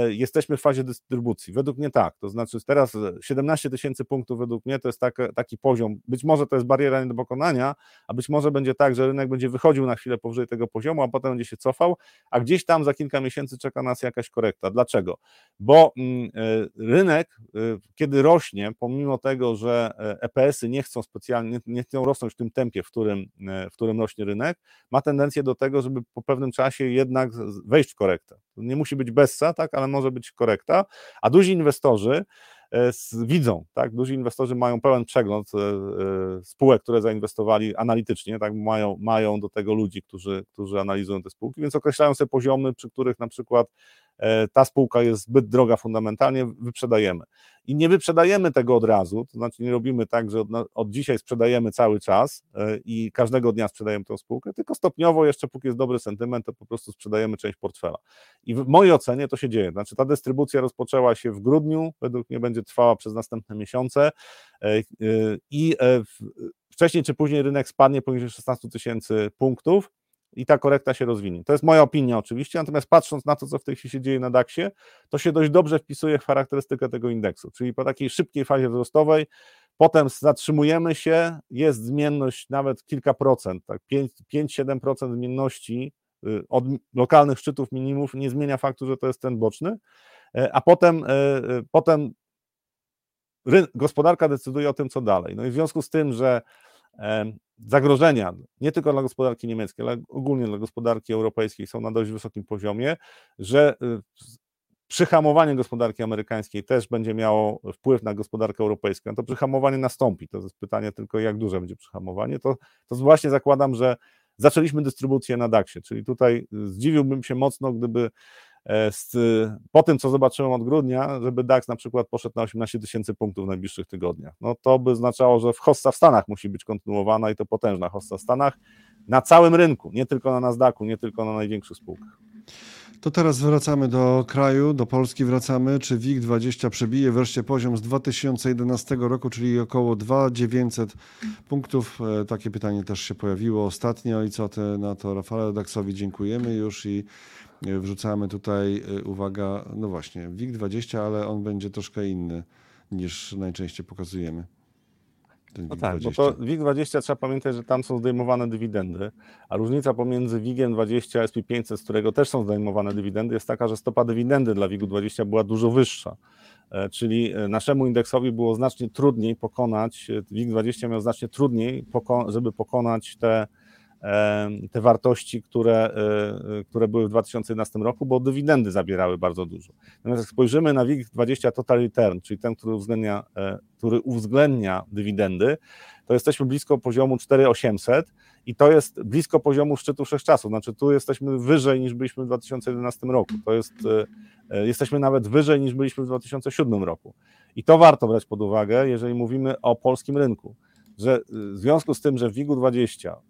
jesteśmy w fazie dystrybucji. Według mnie tak, to znaczy teraz 17 tysięcy punktów według mnie to jest tak, taki poziom, być może to jest bariera nie do pokonania, a być może będzie tak, że rynek będzie wychodził na chwilę powyżej tego poziomu, a potem będzie się cofał, a gdzieś tam za kilka miesięcy czeka nas jakaś korekta. Dlaczego? Bo mm, e, rynek, e, kiedy rośnie, pomimo tego, że EPS-y nie chcą specjalnie, nie chcą rosnąć w tym tempie, w którym, w którym rośnie rynek, ma tendencję do tego, żeby po pewnym czasie jednak wejść w korektę. Nie musi być bessa, tak, ale może być korekta, a duzi inwestorzy e, widzą, tak, duzi inwestorzy mają pełen przegląd e, e, spółek, które zainwestowali analitycznie, tak, mają, mają do tego ludzi, którzy, którzy analizują te spółki, więc określają sobie poziomy, przy których na przykład ta spółka jest zbyt droga fundamentalnie, wyprzedajemy. I nie wyprzedajemy tego od razu, to znaczy nie robimy tak, że od, od dzisiaj sprzedajemy cały czas e, i każdego dnia sprzedajemy tę spółkę, tylko stopniowo jeszcze póki jest dobry sentyment, to po prostu sprzedajemy część portfela. I w mojej ocenie to się dzieje, znaczy ta dystrybucja rozpoczęła się w grudniu, według mnie będzie trwała przez następne miesiące e, i wcześniej czy później rynek spadnie poniżej 16 tysięcy punktów, i ta korekta się rozwinie. To jest moja opinia oczywiście, natomiast patrząc na to, co w tej chwili się dzieje na DAX-ie, to się dość dobrze wpisuje w charakterystykę tego indeksu, czyli po takiej szybkiej fazie wzrostowej, potem zatrzymujemy się, jest zmienność nawet kilka procent, tak 5-7% zmienności y, od lokalnych szczytów minimów nie zmienia faktu, że to jest ten boczny, e, a potem, e, e, potem gospodarka decyduje o tym, co dalej. No i w związku z tym, że zagrożenia, nie tylko dla gospodarki niemieckiej, ale ogólnie dla gospodarki europejskiej są na dość wysokim poziomie, że y, przyhamowanie gospodarki amerykańskiej też będzie miało wpływ na gospodarkę europejską. To przyhamowanie nastąpi. To jest pytanie tylko, jak duże będzie przyhamowanie. To, to właśnie zakładam, że zaczęliśmy dystrybucję na DAX-ie, czyli tutaj zdziwiłbym się mocno, gdyby z, po tym, co zobaczyłem od grudnia, żeby DAX na przykład poszedł na 18 tysięcy punktów w najbliższych tygodniach. No to by oznaczało, że hossa w Stanach musi być kontynuowana i to potężna hossa w Stanach na całym rynku, nie tylko na Nasdaqu, nie tylko na największych spółkach. To teraz wracamy do kraju, do Polski wracamy. Czy WIG20 przebije wreszcie poziom z 2011 roku, czyli około 2900 punktów? E, takie pytanie też się pojawiło ostatnio i co ty na to Rafale Daxowi dziękujemy już i wrzucamy tutaj, y, uwaga, no właśnie, WIG20, ale on będzie troszkę inny niż najczęściej pokazujemy. No tak, bo to WIG20 trzeba pamiętać, że tam są zdejmowane dywidendy, a różnica pomiędzy WIGiem 20 a SP500, z którego też są zdejmowane dywidendy, jest taka, że stopa dywidendy dla WIG-20 była dużo wyższa. E, czyli e, naszemu indeksowi było znacznie trudniej pokonać, e, WIG20 miał znacznie trudniej, żeby pokonać te te wartości, które, e, które były w 2011 roku, bo dywidendy zabierały bardzo dużo. Natomiast jak spojrzymy na WIG 20 Total Return, czyli ten, który uwzględnia, e, który uwzględnia dywidendy, to jesteśmy blisko poziomu 4800 i to jest blisko poziomu szczytu wszechczasów. Znaczy tu jesteśmy wyżej niż byliśmy w 2011 roku. To jest, jesteśmy nawet wyżej niż byliśmy w 2007 roku. I to warto brać pod uwagę, jeżeli mówimy o polskim rynku, że w związku z tym, że w WIG-u 20 w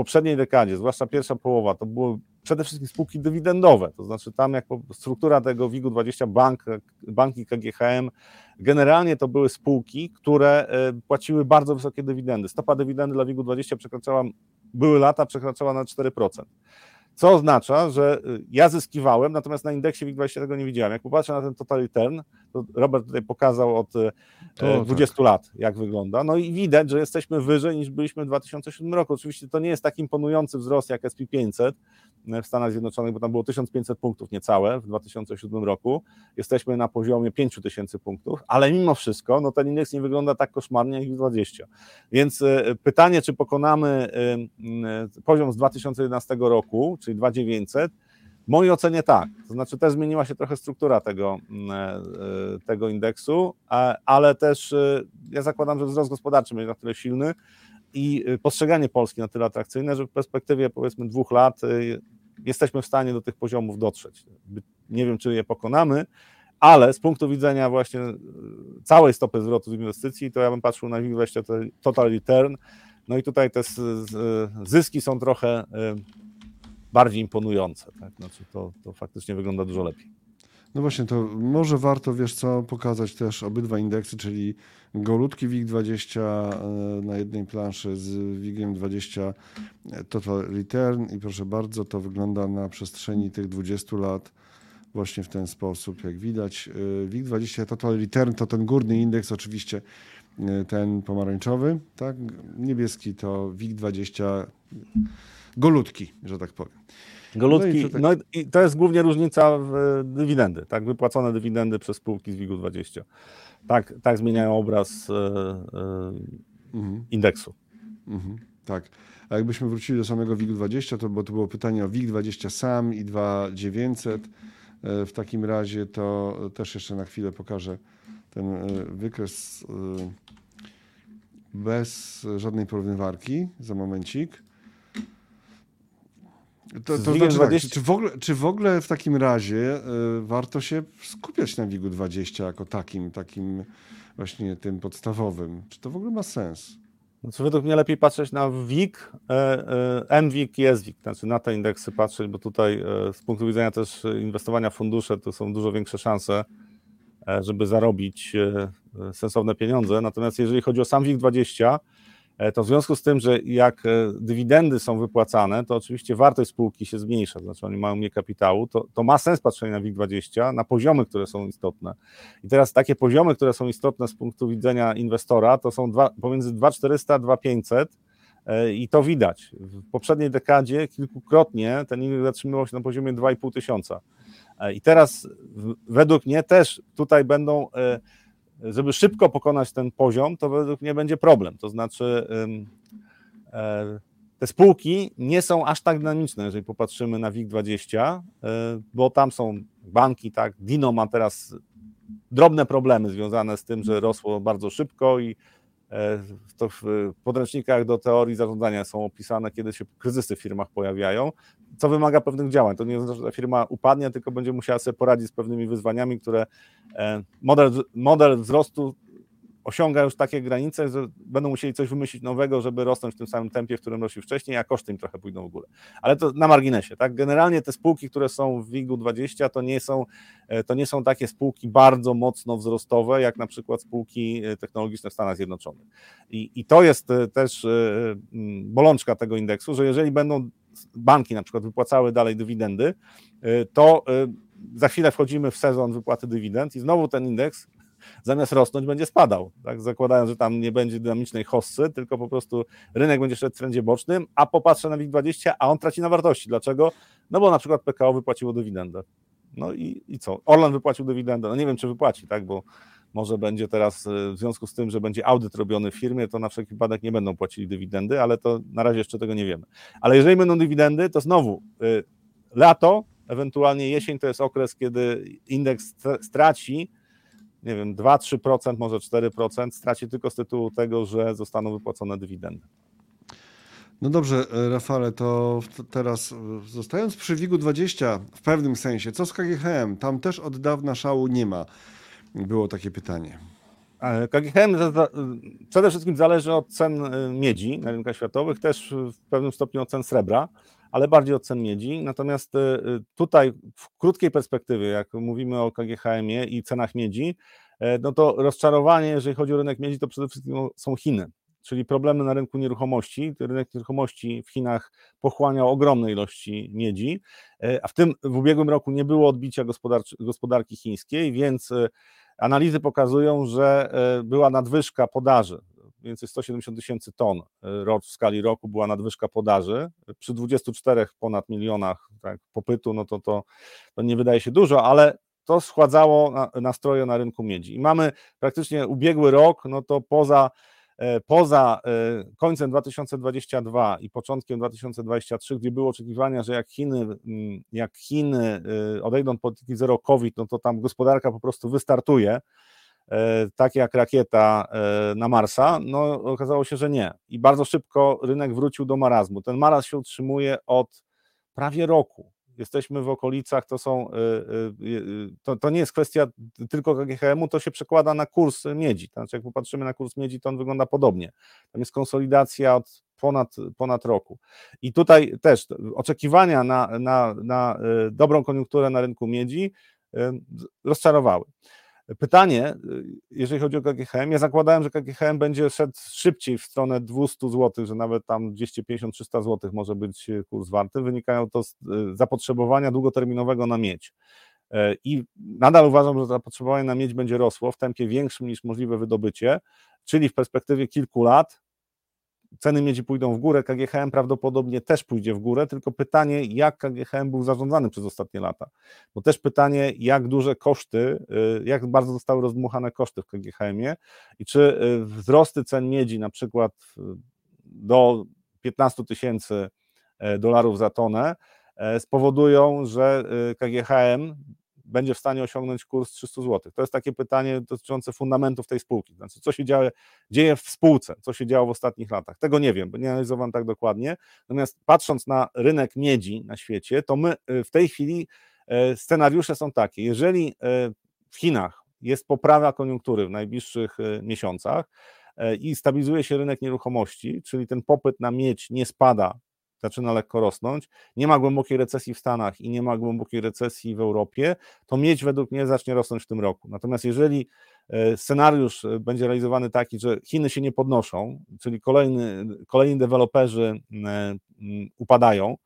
poprzedniej dekadzie, zwłaszcza pierwsza połowa, to były przede wszystkim spółki dywidendowe, to znaczy tam jak struktura tego WIG-u 20, bank, banki KGHM, generalnie to były spółki, które e, płaciły bardzo wysokie dywidendy. Stopa dywidendy dla WIG-u 20 przekraczała, były lata, przekraczała na 4%. Co oznacza, że y, ja zyskiwałem, natomiast na indeksie WIG20 tego nie widziałem. Jak popatrzę na ten total return, to Robert tutaj pokazał od y, to, 20 tak. lat, jak wygląda. No i widać, że jesteśmy wyżej niż byliśmy w 2007 roku. Oczywiście to nie jest tak imponujący wzrost jak SP500, w Stanach Zjednoczonych, bo tam było 1500 punktów niecałe w 2007 roku. Jesteśmy na poziomie 5000 punktów, ale mimo wszystko no ten indeks nie wygląda tak koszmarnie jak 20. Więc e, pytanie, czy pokonamy e, poziom z 2011 roku, czyli 2900, w mojej ocenie tak. To znaczy też zmieniła się trochę struktura tego, e, tego indeksu, ale też ja zakładam, że wzrost gospodarczy będzie na tyle silny, i y, postrzeganie Polski na tyle atrakcyjne, że w perspektywie powiedzmy dwóch lat y, jesteśmy w stanie do tych poziomów dotrzeć. Nie wiem, czy je pokonamy, ale z punktu widzenia właśnie y, całej stopy zwrotu z inwestycji, to ja bym patrzył na WIG20 total return, no i tutaj te zyski są trochę bardziej imponujące, tak? znaczy to, to faktycznie wygląda dużo lepiej. No właśnie, to może warto, wiesz co, pokazać też obydwa indeksy, czyli golutki WIG20 e, na jednej planszy z WIGiem 20 e, Total Return i proszę bardzo, to wygląda na przestrzeni tych 20 lat właśnie w ten sposób, jak widać. E, WIG20 Total Return to ten górny indeks, oczywiście ten pomarańczowy, tak? Niebieski to WIG20 golutki, że tak powiem. Golutki, no i, tak... no i to jest głównie różnica w dywidendy, tak, wypłacone dywidendy przez spółki z WIG-20. Tak, tak zmieniają obraz e, e, mhm. indeksu. Mhm. Tak. A jakbyśmy wrócili do samego WIG-20, to bo to było pytanie o WIG-20 sam i 2900. E, w takim razie to też jeszcze na chwilę pokażę ten wykres bez żadnej porównywarki za momencik. To, to znaczy, 20... tak, czy, w ogóle, czy w ogóle w takim razie y, warto się skupiać na WIG-u 20 jako takim, takim właśnie tym podstawowym? Czy to w ogóle ma sens? Znaczy, według mnie lepiej patrzeć na WIG, e, e, MWIG i SWIG, znaczy na te indeksy patrzeć, bo tutaj z punktu widzenia też inwestowania w fundusze to są dużo większe szanse, żeby zarobić sensowne pieniądze. Natomiast jeżeli chodzi o sam WIG 20, E, to w związku z tym, że jak e, dywidendy są wypłacane, to oczywiście wartość spółki się zmniejsza, znaczy oni mają mniej kapitału, to, to ma sens patrzenie na WIG20, na poziomy, które są istotne. I teraz takie poziomy, które są istotne z punktu widzenia inwestora, to są dwa, pomiędzy 2400 a 2500 e, i to widać. W poprzedniej dekadzie kilkukrotnie ten indeks zatrzymywał się na poziomie 2,5 tysiąca. I teraz według mnie też tutaj będą żeby szybko pokonać ten poziom, to według mnie będzie problem. To znaczy, e, te spółki nie są aż tak dynamiczne, jeżeli popatrzymy na WIG20, e, bo tam są banki, tak, Dino ma teraz drobne problemy związane z tym, że rosło bardzo szybko i e, to w podręcznikach do teorii zarządzania są opisane, kiedy się kryzysy w firmach pojawiają, co wymaga pewnych działań. To nie oznacza, że ta firma upadnie, tylko będzie musiała sobie poradzić z pewnymi wyzwaniami, które e, model, model wzrostu osiąga już takie granice, że będą musieli coś wymyślić nowego, żeby rosnąć w tym samym tempie, w którym rośli wcześniej, a koszty im trochę pójdą w górę. Ale to na marginesie, tak? Generalnie te spółki, które są w WIG-u 20, to nie są, e, to nie są takie spółki bardzo mocno wzrostowe, jak na przykład spółki e, technologiczne w Stanach Zjednoczonych. I, i to jest też bolączka tego indeksu, że jeżeli będą banki na przykład wypłacały dalej dywidendy, y, to y, za chwilę wchodzimy w sezon wypłaty dywidend i znowu ten indeks zamiast rosnąć będzie spadał, tak? zakładając, że tam nie będzie dynamicznej hossy, tylko po prostu rynek będzie szedł w trendzie bocznym, a popatrzę na WIG20, a on traci na wartości. Dlaczego? No bo na przykład PKO wypłaciło dywidendę. No i, i co? Orlen wypłacił dywidendę. No nie wiem, czy wypłaci, tak? Bo może będzie teraz, e, w związku z tym, że będzie audyt robiony w firmie, to na wszelki wypadek nie będą płacili dywidendy, ale to na razie jeszcze tego nie wiemy. Ale jeżeli będą dywidendy, to znowu y, lato, ewentualnie jesień to jest okres, kiedy indeks straci nie wiem, 2-3%, może 4%, straci tylko z tytułu tego, że zostaną wypłacone dywidendy. No dobrze, Rafale, to teraz zostając przy WIG-20 w pewnym sensie, co z KGHM? Tam też od dawna szału nie ma. Było takie pytanie. KGHM przede wszystkim zależy od cen miedzi na rynkach światowych, też w pewnym stopniu od cen srebra ale bardziej od cen miedzi. Natomiast y, y, tutaj w krótkiej perspektywie, jak mówimy o KGHM-ie i cenach miedzi, e, no to rozczarowanie, jeżeli chodzi o rynek miedzi, to przede wszystkim są Chiny, czyli problemy na rynku nieruchomości. Rynek nieruchomości w Chinach pochłaniał ogromne ilości miedzi, e, a w tym w ubiegłym roku nie było odbicia gospodarki chińskiej, więc e, analizy pokazują, że była nadwyżka podaży więcej 170 tysięcy ton e, w skali roku była nadwyżka podaży. Przy 24 ponad milionach tak, popytu, no to, to, to nie wydaje się dużo, ale to schładzało nastroje na rynku miedzi. I mamy praktycznie ubiegły rok, no to poza, e, poza e, końcem 2022 i początkiem 2023, gdzie było oczekiwania, że jak Chiny, mm, jak Chiny odejdą od polityki zero COVID, no to tam gospodarka po prostu wystartuje E, tak jak rakieta e, na Marsa, no okazało się, że nie. I bardzo szybko rynek wrócił do marazmu. Ten marazm się utrzymuje od prawie roku. Jesteśmy w okolicach, to są, e, to, to nie jest kwestia tylko KGHM-u, to się przekłada na kurs miedzi. Znaczy, jak popatrzymy na kurs miedzi, to on wygląda podobnie. Tam jest konsolidacja od ponad, ponad roku. I tutaj też oczekiwania na, na, na dobrą koniunkturę na rynku miedzi rozczarowały. Pytanie, y, jeżeli chodzi o KGHM, ja zakładałem, że KGHM będzie szedł szybciej w stronę 200 zł, że nawet tam 250-300 zł może być y, kurs warty. Wynikają to z y, zapotrzebowania długoterminowego na miedź. E, I nadal uważam, że zapotrzebowanie na miedź będzie rosło w tempie większym niż możliwe wydobycie, czyli w perspektywie kilku lat ceny miedzi pójdą w górę, KGHM prawdopodobnie też pójdzie w górę, tylko pytanie, jak KGHM był zarządzany przez ostatnie lata. Bo też pytanie, jak duże koszty, y, jak bardzo zostały rozdmuchane koszty w KGHM-ie i czy y, wzrosty cen miedzi na przykład do 15 tysięcy e, dolarów za tonę e, spowodują, że y, KGHM będzie w stanie osiągnąć kurs 300 zł? To jest takie pytanie dotyczące fundamentów tej spółki. Znaczy, co się dzieje, dzieje w spółce, co się działo w ostatnich latach? Tego nie wiem, bo nie analizowałem tak dokładnie. Natomiast patrząc na rynek miedzi na świecie, to my y, w tej chwili y, scenariusze są takie. Jeżeli y, w Chinach jest poprawa koniunktury w najbliższych miesiącach i stabilizuje się rynek nieruchomości, czyli ten popyt na miedź nie spada zaczyna lekko rosnąć, nie ma głębokiej recesji w Stanach i nie ma głębokiej recesji w Europie, to miedź według mnie zacznie rosnąć w tym roku. Natomiast jeżeli e, scenariusz e, będzie realizowany taki, że Chiny się nie podnoszą, czyli kolejny, kolejni deweloperzy e, upadają,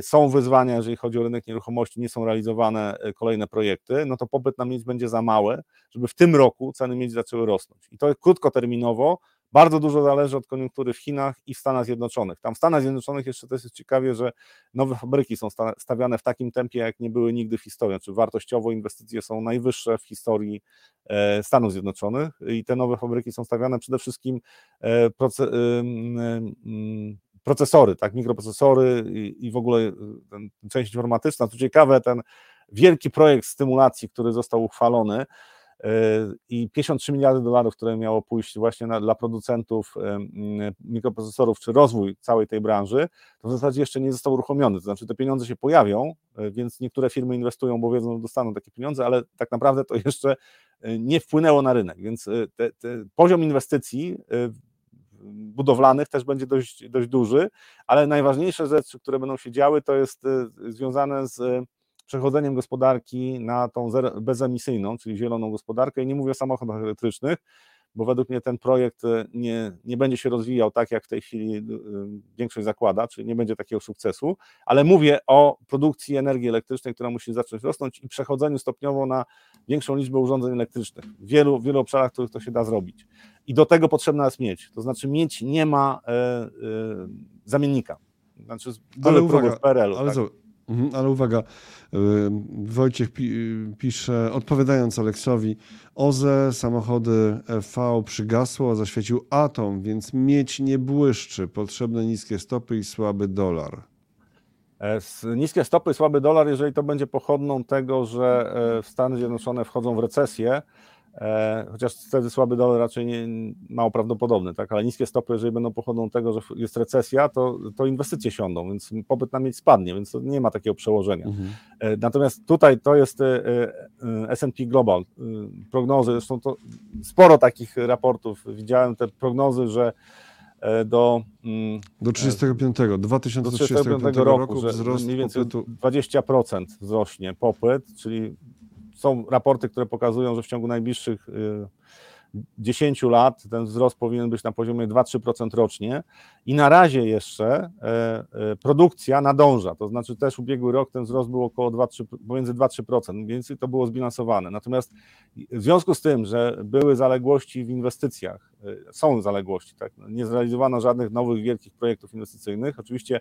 są wyzwania, jeżeli chodzi o rynek nieruchomości, nie są realizowane kolejne projekty, no to popyt na miedź będzie za mały, żeby w tym roku ceny miedzi zaczęły rosnąć. I to krótkoterminowo bardzo dużo zależy od koniunktury w Chinach i w Stanach Zjednoczonych. Tam w Stanach Zjednoczonych jeszcze też jest ciekawie, że nowe fabryki są stawiane w takim tempie, jak nie były nigdy w historii. Czy wartościowo inwestycje są najwyższe w historii e, Stanów Zjednoczonych i te nowe fabryki są stawiane przede wszystkim e, procesory, tak, mikroprocesory i w ogóle ten, część informatyczna. Co ciekawe, ten wielki projekt stymulacji, który został uchwalony, i 53 miliardy dolarów, które miało pójść właśnie na, dla producentów mikroprocesorów, czy rozwój całej tej branży, to w zasadzie jeszcze nie został uruchomiony. To znaczy te pieniądze się pojawią, e, więc niektóre firmy inwestują, bo wiedzą, że dostaną takie pieniądze, ale tak naprawdę to jeszcze e, nie wpłynęło na rynek, więc e, te, te poziom inwestycji budowlanych też będzie dość, dość duży, ale najważniejsze rzeczy, które będą się działy, to jest związane z przechodzeniem gospodarki na tą bezemisyjną, czyli zieloną gospodarkę i nie mówię o samochodach elektrycznych, bo według mnie ten projekt e, nie, nie będzie się rozwijał tak, jak w tej chwili e, większość zakłada, czyli nie będzie takiego sukcesu, ale mówię o produkcji energii elektrycznej, która musi zacząć rosnąć i przechodzeniu stopniowo na większą liczbę urządzeń elektrycznych. W wielu, wielu obszarach, w których to się da zrobić. I do tego potrzebna jest mieć. To znaczy mieć nie ma e, e, zamiennika. Znaczy, ale uwaga, w PRL-u. Ale tak. Mhm, ale uwaga, y, Wojciech pisze, odpowiadając Aleksowi, OZE, samochody EV przygasło, zaświecił atom, więc mieć nie błyszczy, potrzebne niskie stopy i słaby dolar. E, niskie stopy słaby dolar, jeżeli to będzie pochodną tego, że e, Stany Zjednoczone wchodzą w recesję, chociaż wtedy słaby dolar raczej nie, mało prawdopodobny, tak? ale niskie stopy, jeżeli będą pochodzą tego, że jest recesja, to, to inwestycje siądą, więc popyt na miedź spadnie, więc nie ma takiego przełożenia. Mhm. E, natomiast tutaj to jest e, S&P Global, prognozy, zresztą to sporo takich raportów, widziałem te prognozy, że do, mm, do 35, 2035 roku, roku że wzrost mniej więcej popytu. 20% wzrośnie popyt, czyli są raporty, które pokazują, że w ciągu najbliższych 10 y, lat ten wzrost powinien być na poziomie 2-3% rocznie i na razie jeszcze e, e, produkcja nadąża, to znaczy też ubiegły rok ten wzrost był około 2, 3, pomiędzy 2-3%, więc to było zbilansowane. Natomiast w związku z tym, że były zaległości w inwestycjach, e, są zaległości, tak, nie zrealizowano żadnych nowych wielkich projektów inwestycyjnych, oczywiście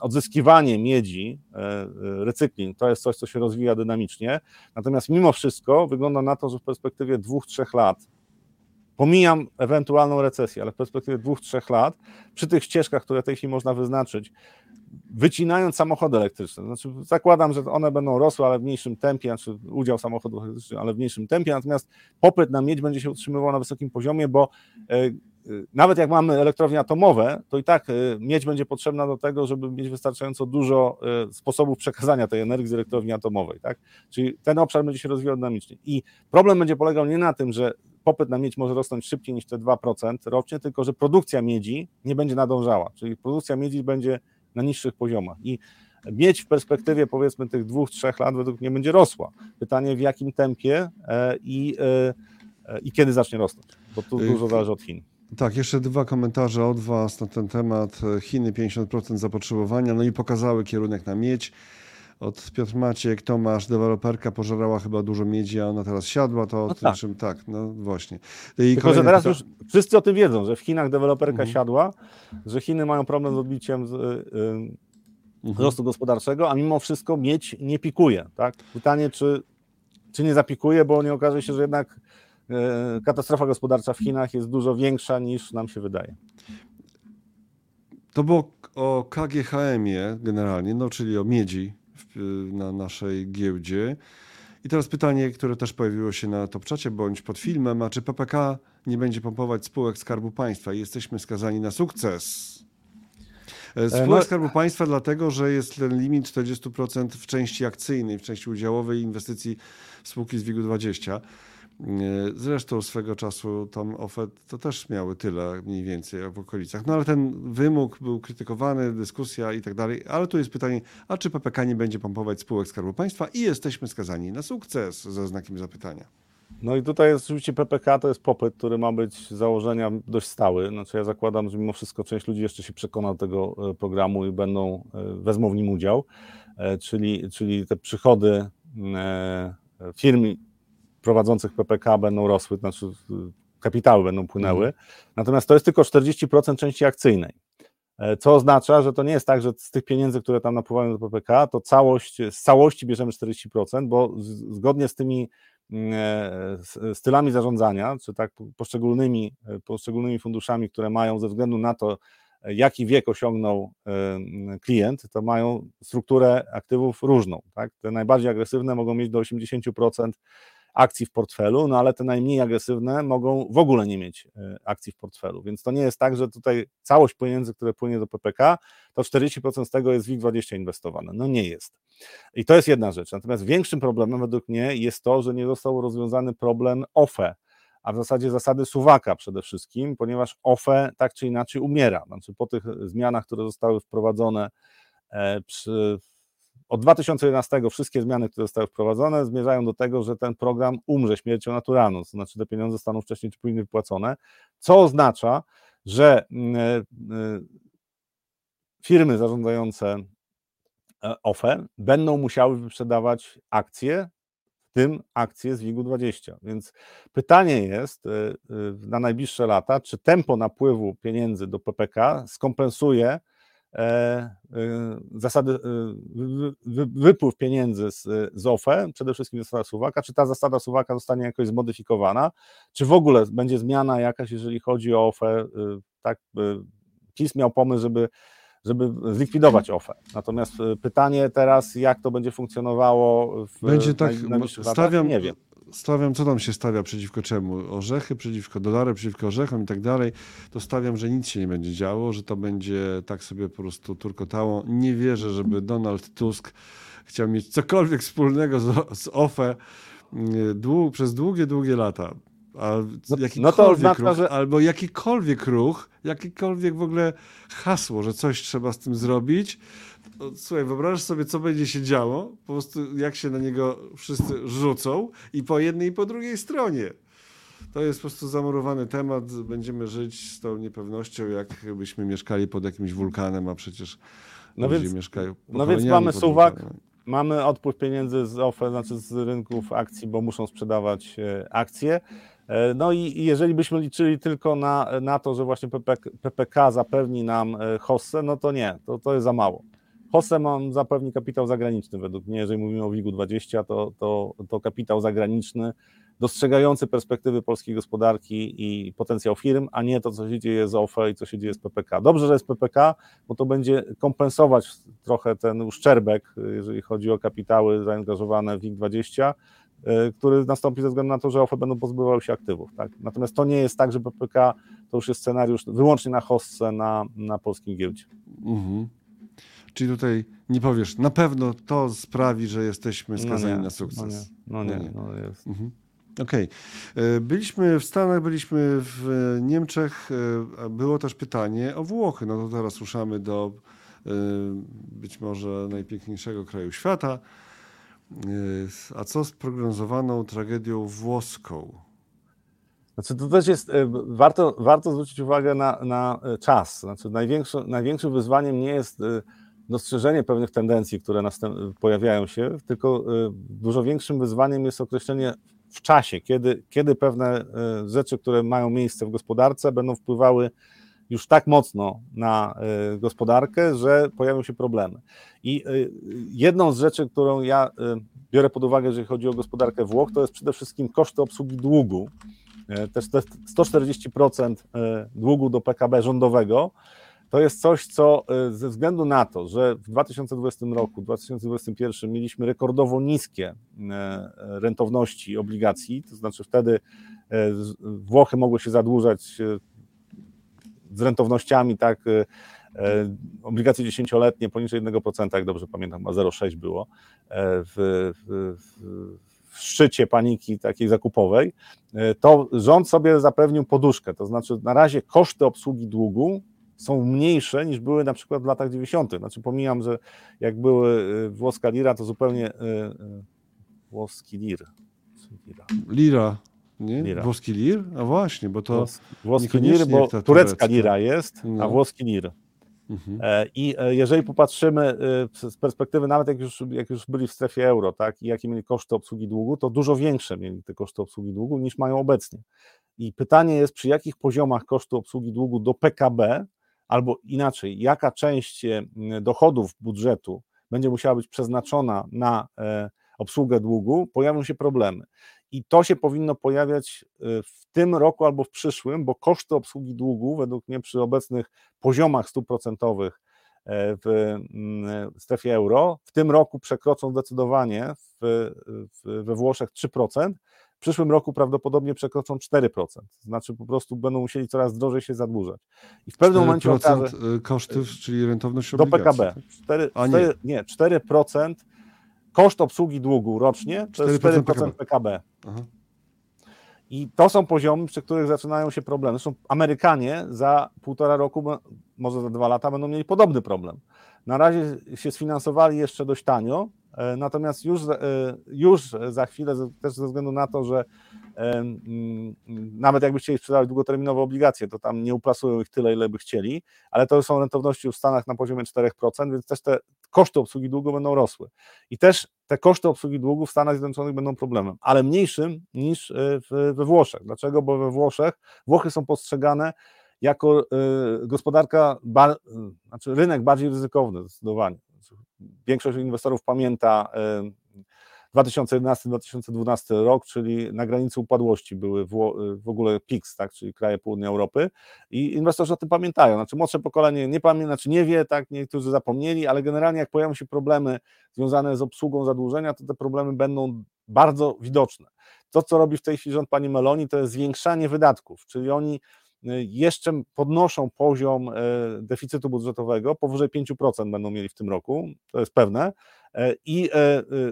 odzyskiwanie miedzi, recykling, to jest coś, co się rozwija dynamicznie, natomiast mimo wszystko wygląda na to, że w perspektywie dwóch, trzech lat Pomijam ewentualną recesję, ale w perspektywie dwóch, trzech lat, przy tych ścieżkach, które w tej chwili można wyznaczyć, wycinając samochody elektryczne, znaczy zakładam, że one będą rosły, ale w mniejszym tempie, znaczy udział samochodów elektrycznych, ale w mniejszym tempie, natomiast popyt na miedź będzie się utrzymywał na wysokim poziomie, bo e, nawet jak mamy elektrownie atomowe, to i tak e, miedź będzie potrzebna do tego, żeby mieć wystarczająco dużo sposobów przekazania tej energii z elektrowni atomowej. Tak? Czyli ten obszar będzie się rozwijał dynamicznie. I problem będzie polegał nie na tym, że popyt na miedź może rosnąć szybciej niż te 2% rocznie, tylko że produkcja miedzi nie będzie nadążała, czyli produkcja miedzi będzie na niższych poziomach. I miedź w perspektywie powiedzmy tych dwóch, trzech lat według mnie będzie rosła. Pytanie w jakim tempie e, i, e, e, i kiedy zacznie rosnąć, bo tu dużo zależy od Chin. Tak, jeszcze dwa komentarze od Was na ten temat. Chiny 50% zapotrzebowania, no i pokazały kierunek na miedź od Piotr Maciek, Tomasz, deweloperka pożerała chyba dużo miedzi, a ona teraz siadła, to no tym tak. czym tak, no właśnie. I Tylko, że teraz już wszyscy o tym wiedzą, że w Chinach deweloperka mhm. siadła, że Chiny mają problem z odbiciem z, yy, mhm. wzrostu gospodarczego, a mimo wszystko miedź nie pikuje. Tak? Pytanie, czy, czy nie zapikuje, bo nie okaże się, że jednak katastrofa gospodarcza w Chinach jest dużo większa niż nam się wydaje. To było o KGHM-ie generalnie, no czyli o miedzi na naszej giełdzie. I teraz pytanie, które też pojawiło się na Topczacie bądź pod filmem, a czy PPK nie będzie pompować spółek Skarbu Państwa? Jesteśmy skazani na sukces. E, spółek no... Skarbu Państwa dlatego, że jest ten limit 40% w części akcyjnej, w części udziałowej inwestycji spółki z WIG-20. Zresztą swego czasu tam OFE to też miały tyle mniej więcej w okolicach. No ale ten wymóg był krytykowany, dyskusja i tak dalej. Ale tu jest pytanie, a czy PPK nie będzie pompować spółek Skarbu Państwa i jesteśmy skazani na sukces ze znakiem zapytania. No i tutaj jest oczywiście PPK, to jest popyt, który ma być z założenia dość stały. Znaczy ja zakładam, że mimo wszystko część ludzi jeszcze się przekona do tego e, programu i będą, e, wezmą w nim udział, e, czyli, czyli te przychody firm prowadzących PPK będą rosły, znaczy kapitały będą płynęły, mhm. natomiast to jest tylko 40% części akcyjnej. E, co oznacza, że to nie jest tak, że z tych pieniędzy, które tam napływają do PPK, to całość, z całości bierzemy 40%, bo zgodnie z tymi mm, e, stylami zarządzania, czy tak poszczególnymi, e, poszczególnymi funduszami, które mają ze względu na to, jaki wiek osiągnął klient, to mają strukturę aktywów różną. Tak? Te najbardziej agresywne mogą mieć do 80% akcji w portfelu, no ale te najmniej agresywne mogą w ogóle nie mieć e, akcji w portfelu. Więc to nie jest tak, że tutaj całość pieniędzy, które płynie do PPK, to 40% z tego jest WIG20 inwestowane. No nie jest. I to jest jedna rzecz. Natomiast większym problemem według mnie jest to, że nie został rozwiązany problem OFE, a w zasadzie zasady suwaka przede wszystkim, ponieważ OFE tak czy inaczej umiera. Znaczy po tych zmianach, które zostały wprowadzone e, przy od 2011 wszystkie zmiany, które zostały wprowadzone, zmierzają do tego, że ten program umrze śmiercią naturalną, to znaczy te pieniądze staną wcześniej czy później wypłacone, co oznacza, że mm, e, e, firmy zarządzające e, OFE będą musiały wyprzedawać akcje, w tym akcje z WIG-20. Więc pytanie jest na najbliższe lata, czy tempo napływu pieniędzy do PPK skompensuje E, e, zasady, e, wypływ pieniędzy z, z OFE, przede wszystkim zasada Suwaka, czy ta zasada Suwaka zostanie jakoś zmodyfikowana, czy w ogóle będzie zmiana jakaś, jeżeli chodzi o OFE, tak, PiS miał pomysł, żeby żeby zlikwidować OFE. Natomiast pytanie teraz, jak to będzie funkcjonowało w będzie tak, stawiam, nie wiem stawiam, co tam się stawia przeciwko czemu? Orzechy przeciwko dolary, przeciwko orzechom i tak dalej. To stawiam, że nic się nie będzie działo, że to będzie tak sobie po prostu turkotało. Nie wierzę, żeby Donald Tusk chciał mieć cokolwiek wspólnego z, z OFE dług, przez długie, długie lata. A no, no to oznacza, ruch, że... Albo jakikolwiek ruch, jakikolwiek w ogóle hasło, że coś trzeba z tym zrobić. Słuchaj, wyobrażasz sobie, co będzie się działo, po prostu jak się na niego wszyscy rzucą i po jednej i po drugiej stronie. To jest po prostu zamurowany temat. Będziemy żyć z tą niepewnością, jakbyśmy mieszkali pod jakimś wulkanem, a przecież no ludzie więc, mieszkają No więc mamy suwak, mamy odpływ pieniędzy z OFE, znaczy z rynków akcji, bo muszą sprzedawać e, akcje. E, no i jeżeli byśmy liczyli tylko na, na to, że właśnie PPK, PPK zapewni nam e, hossę, no to nie, to, to jest za mało. Hossę mam zapewni kapitał zagraniczny według mnie, jeżeli mówimy o WIG-20, to, to, to kapitał zagraniczny dostrzegający perspektywy polskiej gospodarki i potencjał firm, a nie to, co się dzieje z OFE i co się dzieje z PPK. Dobrze, że jest PPK, bo to będzie kompensować trochę ten uszczerbek, jeżeli chodzi o kapitały zaangażowane w WIG-20, y, który nastąpi ze względu na to, że OFE będą pozbywały się aktywów. Tak? Natomiast to nie jest tak, że PPK to już jest scenariusz wyłącznie na hostce na, na polskim giełdzie. Mhm. Czyli tutaj nie powiesz, na pewno to sprawi, że jesteśmy no skazani no nie, na sukces. No nie, no nie, no, nie. Jest. Mhm. Okej. Okay. Byliśmy w Stanach, byliśmy w Niemczech. E, było też pytanie o Włochy. No to teraz ruszamy do e, być może najpiękniejszego kraju świata. E, a co z prognozowaną tragedią włoską? Znaczy, to też jest, warto, warto zwrócić uwagę na, na czas. Znaczy, największym, największym wyzwaniem nie jest dostrzeżenie pewnych tendencji, które pojawiają się, tylko dużo większym wyzwaniem jest określenie w czasie, kiedy, kiedy pewne rzeczy, które mają miejsce w gospodarce, będą wpływały już tak mocno na e, gospodarkę, że pojawią się problemy. I e, jedną z rzeczy, którą ja biorę pod uwagę, jeżeli chodzi o gospodarkę Włoch, to jest przede wszystkim koszty obsługi długu. Też 140% długu do PKB rządowego to jest coś, co ze względu na to, że w 2020 roku, 2021 mieliśmy rekordowo niskie rentowności obligacji, to znaczy wtedy Włochy mogły się zadłużać z rentownościami, tak, obligacje dziesięcioletnie poniżej 1%, jak dobrze pamiętam, a 0,6 było w, w, w szczycie paniki takiej zakupowej, to rząd sobie zapewnił poduszkę, to znaczy na razie koszty obsługi długu są mniejsze niż były na przykład w latach 90. Znaczy pomijam, że jak były y, włoska lira, to zupełnie y, y, włoski lir. Lira. Nie? Lira. Włoski lir? A właśnie, bo to. włoski lir, bo turecka, turecka lira jest, no. a włoski lir. Mhm. E, I e, jeżeli popatrzymy z perspektywy, nawet jak już, jak już byli w strefie euro, tak, i jakie mieli koszty obsługi długu, to dużo większe mieli te koszty obsługi długu niż mają obecnie. I pytanie jest, przy jakich poziomach kosztu obsługi długu do PKB albo inaczej, jaka część e, dochodów budżetu będzie musiała być przeznaczona na e, obsługę długu, pojawią się problemy. I to się powinno pojawiać e, w tym roku albo w przyszłym, bo koszty obsługi długu, według mnie przy obecnych poziomach stóp procentowych w strefie euro, w tym roku przekroczą zdecydowanie w, w, we Włoszech 3%, w przyszłym roku prawdopodobnie przekroczą 4%. Znaczy po prostu będą musieli coraz drożej się zadłużać. I w pewnym momencie okaże... Y, kosztów, czyli rentowność Do PKB. 4, tak? A nie. 4, nie, 4% koszt obsługi długu rocznie to 4% jest 4% PKB. PKB. I to są poziomy, przy których zaczynają się problemy. Zresztą Amerykanie za półtora roku, może za dwa lata będą mieli podobny problem. Na razie się sfinansowali jeszcze dość tanio, E, natomiast już, e, już za chwilę, też ze względu na to, że mm, nawet jakby chcieli sprzedawać długoterminowe obligacje, to tam nie uplasują ich tyle, ile by chcieli, ale to są rentowności w Stanach na poziomie 4%, więc też te koszty obsługi długu będą rosły. I też te koszty obsługi długu w Stanach Zjednoczonych będą problemem, ale mniejszym niż e, we Włoszech. Dlaczego? Bo we Włoszech Włochy są postrzegane jako gospodarka, znaczy rynek bardziej ryzykowny zdecydowanie większość inwestorów pamięta 2011-2012 rok, czyli na granicy upadłości były w, w ogóle PIX, tak, czyli kraje południa Europy i inwestorzy o tym pamiętają. Znaczy młodsze pokolenie nie pamięta, znaczy nie wie, tak, niektórzy zapomnieli, ale generalnie jak pojawią się problemy związane z obsługą zadłużenia, to te problemy będą bardzo widoczne. to, co robi w tej chwili rząd pani Meloni, to jest zwiększanie wydatków, czyli oni jeszcze podnoszą poziom deficytu budżetowego, powyżej 5% będą mieli w tym roku, to jest pewne, i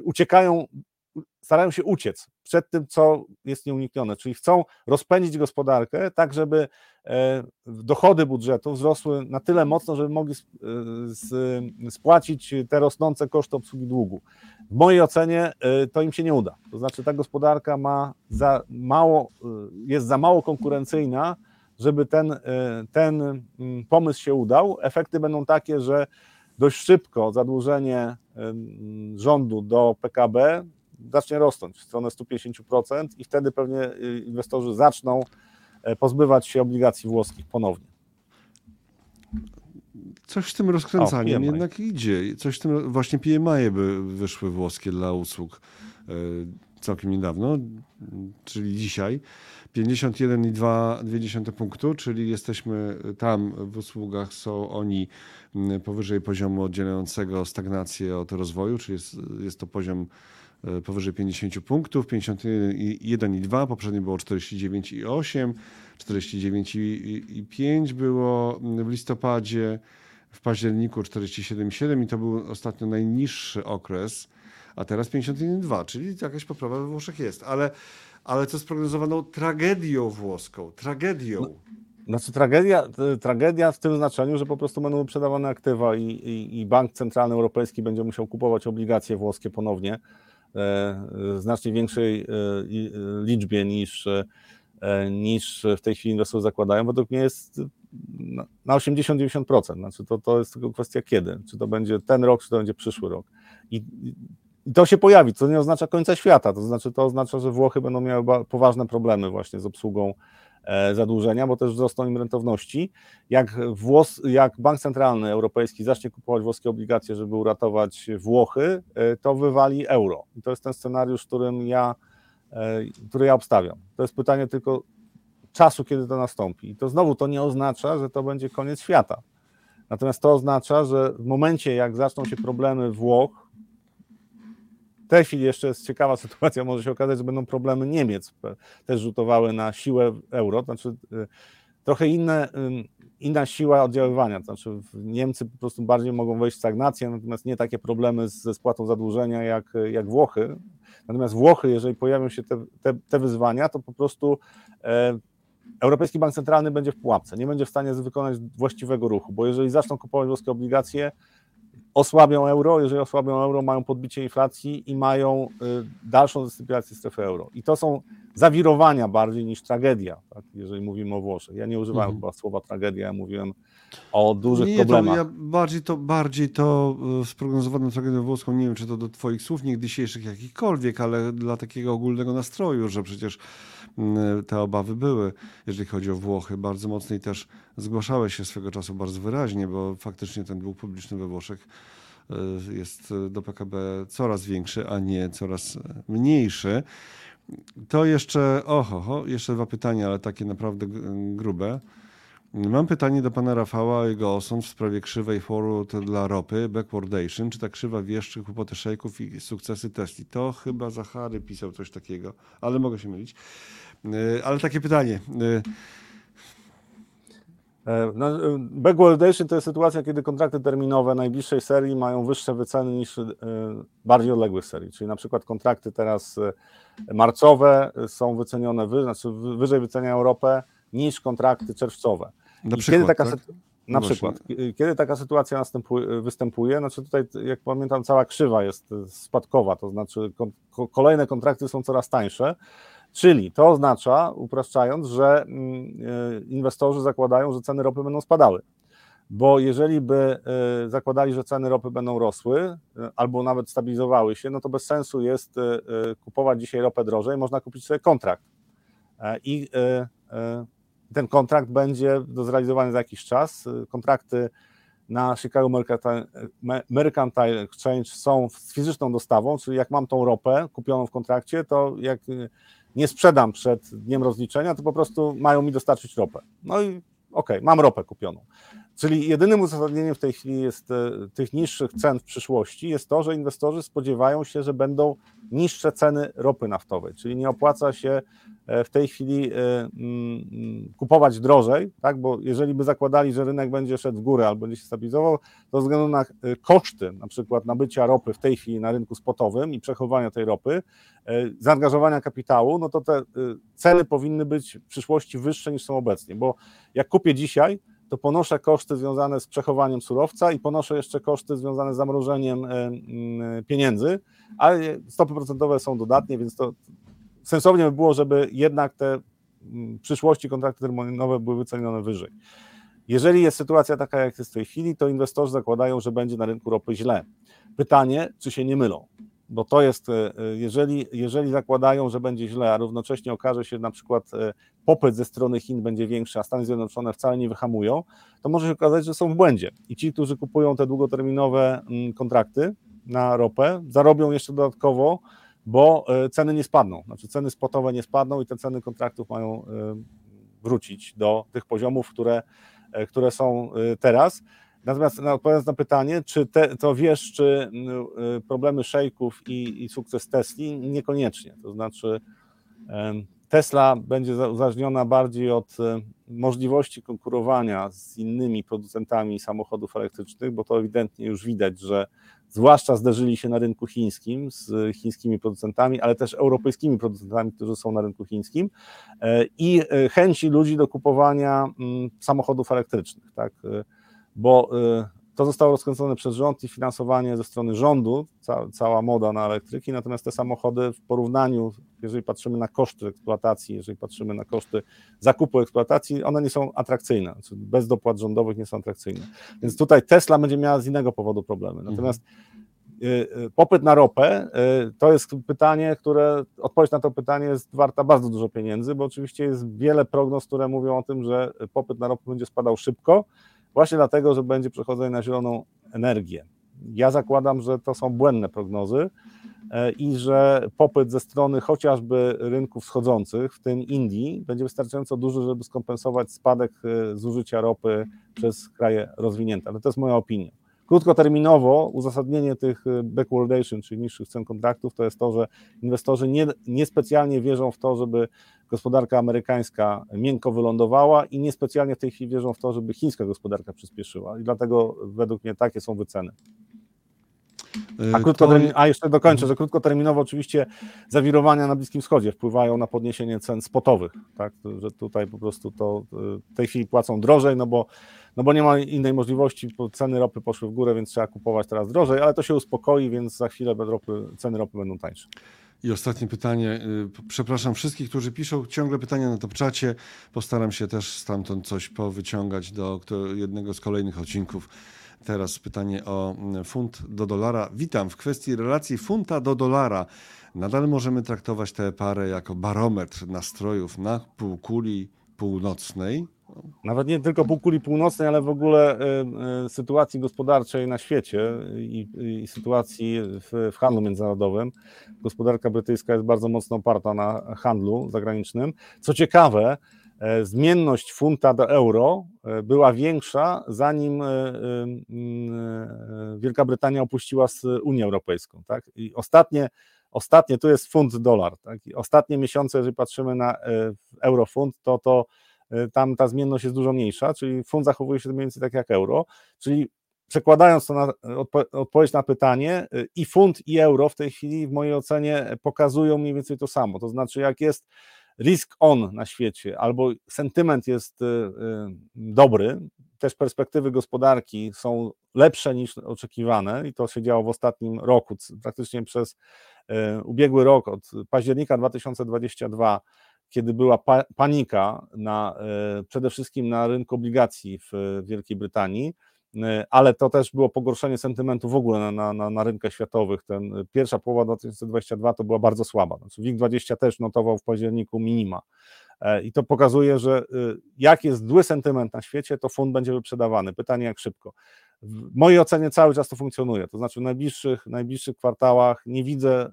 uciekają starają się uciec przed tym, co jest nieuniknione, czyli chcą rozpędzić gospodarkę tak, żeby dochody budżetu wzrosły na tyle mocno, żeby mogli spłacić te rosnące koszty obsługi długu. W mojej ocenie to im się nie uda. To znaczy ta gospodarka ma za mało, jest za mało konkurencyjna, żeby ten, ten mm, pomysł się udał. Efekty będą takie, że dość szybko zadłużenie rządu do PKB zacznie rosnąć w stronę 150% i wtedy pewnie y, inwestorzy zaczną e, pozbywać się obligacji włoskich ponownie. Coś z tym rozkręcaniem o, jednak idzie. Coś w tym, właśnie PMI by wyszły włoskie dla usług e, całkiem niedawno, czyli dzisiaj. 51,2 punktu, czyli jesteśmy tam w usługach, są oni powyżej poziomu oddzielającego stagnację od rozwoju, czyli jest, jest to poziom E, powyżej 50 punktów, 51,2, poprzednio było 49,8, 49,5 było w listopadzie, w październiku 47,7 i to był ostatnio najniższy okres, a teraz 51,2, czyli jakaś poprawa we Włoszech jest, ale, ale co z prognozowaną tragedią włoską, tragedią. No. Znaczy tragedia, tragedia w tym znaczeniu, że po prostu będą wyprzedawane aktywa i, i, i Bank Centralny Europejski będzie musiał kupować obligacje włoskie ponownie E, znacznie większej e, liczbie niż, e, niż w tej chwili inwestorzy zakładają, według mnie jest na 80-90%. Znaczy to, to jest tylko kwestia kiedy. Czy to będzie ten rok, czy to będzie przyszły rok. I, i to się pojawi, co nie oznacza końca świata. To znaczy, to oznacza, że Włochy będą miały poważne problemy właśnie z obsługą E, zadłużenia, bo też wzrosną im rentowności. Jak, Włos, jak Bank Centralny Europejski zacznie kupować włoskie obligacje, żeby uratować Włochy, e, to wywali euro. I to jest ten scenariusz, którym ja, e, który ja obstawiam. To jest pytanie tylko czasu, kiedy to nastąpi. I to znowu to nie oznacza, że to będzie koniec świata. Natomiast to oznacza, że w momencie, jak zaczną się problemy Włoch, tej chwili jeszcze jest ciekawa sytuacja, może się okazać, że będą problemy Niemiec, też rzutowały na siłę euro, znaczy y, trochę inne, inna siła oddziaływania, znaczy Niemcy po prostu bardziej mogą wejść w stagnację, natomiast nie takie problemy ze spłatą zadłużenia jak, jak Włochy, natomiast Włochy, jeżeli pojawią się te, te, te wyzwania, to po prostu e, Europejski Bank Centralny będzie w pułapce, nie będzie w stanie wykonać właściwego ruchu, bo jeżeli zaczną kupować włoskie obligacje, osłabią euro, jeżeli osłabią euro, mają podbicie inflacji i mają y, dalszą dystrybucję strefy euro. I to są zawirowania bardziej niż tragedia, tak? jeżeli mówimy o Włoszech. Ja nie używałem mhm. chyba słowa tragedia, ja mówiłem o dużych nie, problemach. Ja bardziej to, bardziej to y, sprognozowaną tragedią włoską, nie wiem czy to do twoich słów dzisiejszych jakichkolwiek, ale dla takiego ogólnego nastroju, że przecież te obawy były, jeżeli chodzi o Włochy, bardzo mocno i też zgłaszały się swego czasu bardzo wyraźnie, bo faktycznie ten dług publiczny we Włoszech y, jest do PKB coraz większy, a nie coraz mniejszy. To jeszcze, oho, jeszcze dwa pytania, ale takie naprawdę grube. Mam pytanie do pana Rafała o jego osąd w sprawie krzywej forward dla ropy, backwardation. Czy ta krzywa wieszczy kłopoty szejków i sukcesy Tesli? To chyba Zachary pisał coś takiego, ale mogę się mylić. E, ale takie pytanie. E, e, no, backwardation to jest sytuacja, kiedy kontrakty terminowe najbliższej serii mają wyższe wyceny niż bardziej odległych serii. Czyli na przykład kontrakty teraz marcowe są wycenione, znaczy wyżej wyceniają ropę niż kontrakty czerwcowe. Na przykład, kiedy taka, tak? Na no przykład, kiedy taka sytuacja następuje, występuje, znaczy tutaj, jak pamiętam, cała krzywa jest spadkowa, to znaczy kolejne kontrakty są coraz tańsze, czyli to oznacza, upraszczając, że mm, e, inwestorzy zakładają, że ceny ropy będą spadały. Bo jeżeli by e, zakładali, że ceny ropy będą rosły e, albo nawet stabilizowały się, no to bez sensu jest kupować dzisiaj ropę drożej, można kupić sobie kontrakt. I ten kontrakt będzie do zrealizowania za jakiś czas. Kontrakty na Chicago Mercantile Exchange są z fizyczną dostawą, czyli jak mam tą ropę kupioną w kontrakcie, to jak nie sprzedam przed dniem rozliczenia, to po prostu mają mi dostarczyć ropę. No i okej, okay, mam ropę kupioną. Czyli jedynym uzasadnieniem w tej chwili jest e, tych niższych cen w przyszłości jest to, że inwestorzy spodziewają się, że będą niższe ceny ropy naftowej, czyli nie opłaca się e, w tej chwili e, mm, kupować drożej, tak? bo jeżeli by zakładali, że rynek będzie szedł w górę albo będzie się stabilizował, to ze względu na koszty na przykład nabycia ropy w tej chwili na rynku spotowym i przechowywania tej ropy, zaangażowania kapitału, no to te ceny powinny być w przyszłości wyższe niż są obecnie, bo jak kupię dzisiaj, to ponoszę koszty związane z przechowaniem surowca i ponoszę jeszcze koszty związane z zamrożeniem e, pieniędzy, ale stopy procentowe są dodatnie, więc to sensownie by było, żeby jednak te w przyszłości kontrakty terminowe były wycenione wyżej. Jeżeli jest sytuacja taka, jak jest w tej chwili, to inwestorzy zakładają, że będzie na rynku ropy źle. Pytanie, czy się nie mylą? Bo to jest, e, e, jeżeli, jeżeli zakładają, że będzie źle, a równocześnie okaże się, na przykład e, popyt ze strony Chin będzie większy, a Stany Zjednoczone wcale nie wyhamują, to może się okazać, że są w błędzie. I ci, którzy kupują te długoterminowe mm, kontrakty na ropę, zarobią jeszcze dodatkowo, bo ceny nie spadną. Znaczy ceny spotowe nie spadną i te ceny kontraktów mają wrócić do tych poziomów, które, które są teraz. Natomiast no, odpowiadając na pytanie, czy te, to wiesz, czy y, problemy szejków i, i sukces Tesli? Niekoniecznie. To znaczy, Tesla będzie uzależniona bardziej od y, możliwości konkurowania z innymi producentami samochodów elektrycznych, bo to ewidentnie już widać, że zwłaszcza zderzyli się na rynku chińskim z chińskimi producentami, ale też europejskimi producentami, którzy są na rynku chińskim e, i e, chęci ludzi do kupowania mm, samochodów elektrycznych. Tak? Bo y, to zostało rozkręcone przez rząd i finansowanie ze strony rządu, ca, cała moda na elektryki, natomiast te samochody w porównaniu, jeżeli patrzymy na koszty eksploatacji, jeżeli patrzymy na koszty zakupu eksploatacji, one nie są atrakcyjne, znaczy bez dopłat rządowych nie są atrakcyjne. Więc tutaj Tesla będzie miała z innego powodu problemy. Natomiast y, y, popyt na ropę to jest pytanie, które, odpowiedź na to pytanie jest warta bardzo dużo pieniędzy, bo oczywiście jest wiele prognoz, które mówią o tym, że popyt na ropę będzie spadał szybko, Właśnie dlatego, że będzie przechodzenie na zieloną energię. Ja zakładam, że to są błędne prognozy e, i że popyt ze strony chociażby rynków wschodzących, w tym Indii, będzie wystarczająco duży, żeby skompensować spadek e, zużycia ropy przez kraje rozwinięte. Ale to jest moja opinia. Krótkoterminowo uzasadnienie tych y, backwardation, czyli niższych cen kontraktów, to jest to, że inwestorzy nie, niespecjalnie wierzą w to, żeby gospodarka amerykańska miękko wylądowała i niespecjalnie w tej chwili wierzą w to, żeby chińska gospodarka przyspieszyła. I dlatego według mnie takie są wyceny. A, y, krótkotermin... A jeszcze dokończę, że krótkoterminowo oczywiście zawirowania na Bliskim Wschodzie wpływają na podniesienie cen spotowych, tak? że tutaj po prostu to y, w tej chwili płacą drożej, no bo no bo nie ma innej możliwości, bo ceny ropy poszły w górę, więc trzeba kupować teraz drożej, ale to się uspokoi, więc za chwilę ropy, ceny ropy będą tańsze. I ostatnie pytanie. Y, przepraszam wszystkich, którzy piszą ciągle pytania na to czacie. Postaram się też stamtąd coś powyciągać do jednego z kolejnych odcinków. Teraz pytanie o mm, funt do dolara. Witam. W kwestii relacji funta do dolara. Nadal możemy traktować tę parę jako barometr nastrojów na półkuli północnej, nawet nie tylko półkuli północnej, ale w ogóle y, y, sytuacji gospodarczej na świecie i, i sytuacji w, w, handlu międzynarodowym. Gospodarka brytyjska jest bardzo mocno oparta na handlu zagranicznym. Co ciekawe, e, zmienność funta do euro e, była większa, zanim e, Wielka Brytania opuściła Unię Europejską. Tak? I ostatnie, ostatnie, tu jest funt dolar. Tak? Ostatnie miesiące, jeżeli patrzymy na eurofund, to to tam ta zmienność jest dużo mniejsza, czyli fund zachowuje się mniej więcej tak jak euro, czyli przekładając to na odpo odpowiedź na pytanie, y, i funt, i euro w tej chwili w mojej ocenie pokazują mniej więcej to samo. To znaczy, jak jest risk on na świecie, albo sentyment jest y, dobry, też perspektywy gospodarki są lepsze niż oczekiwane, i to się działo w ostatnim roku, praktycznie przez ubiegły rok, od października 2022 kiedy była pa panika na, e, przede wszystkim na rynku obligacji w Wielkiej Brytanii, e, ale to też było pogorszenie sentymentu w ogóle na, na, na rynkach światowych. Ten, pierwsza połowa 2022 to była bardzo słaba. Znaczy WIG20 też notował w październiku minima. E, I to pokazuje, że jak jest zły sentyment na świecie, to fund będzie wyprzedawany. Pytanie, jak szybko. W mojej ocenie cały czas to funkcjonuje. To znaczy w najbliższych, najbliższych kwartałach nie widzę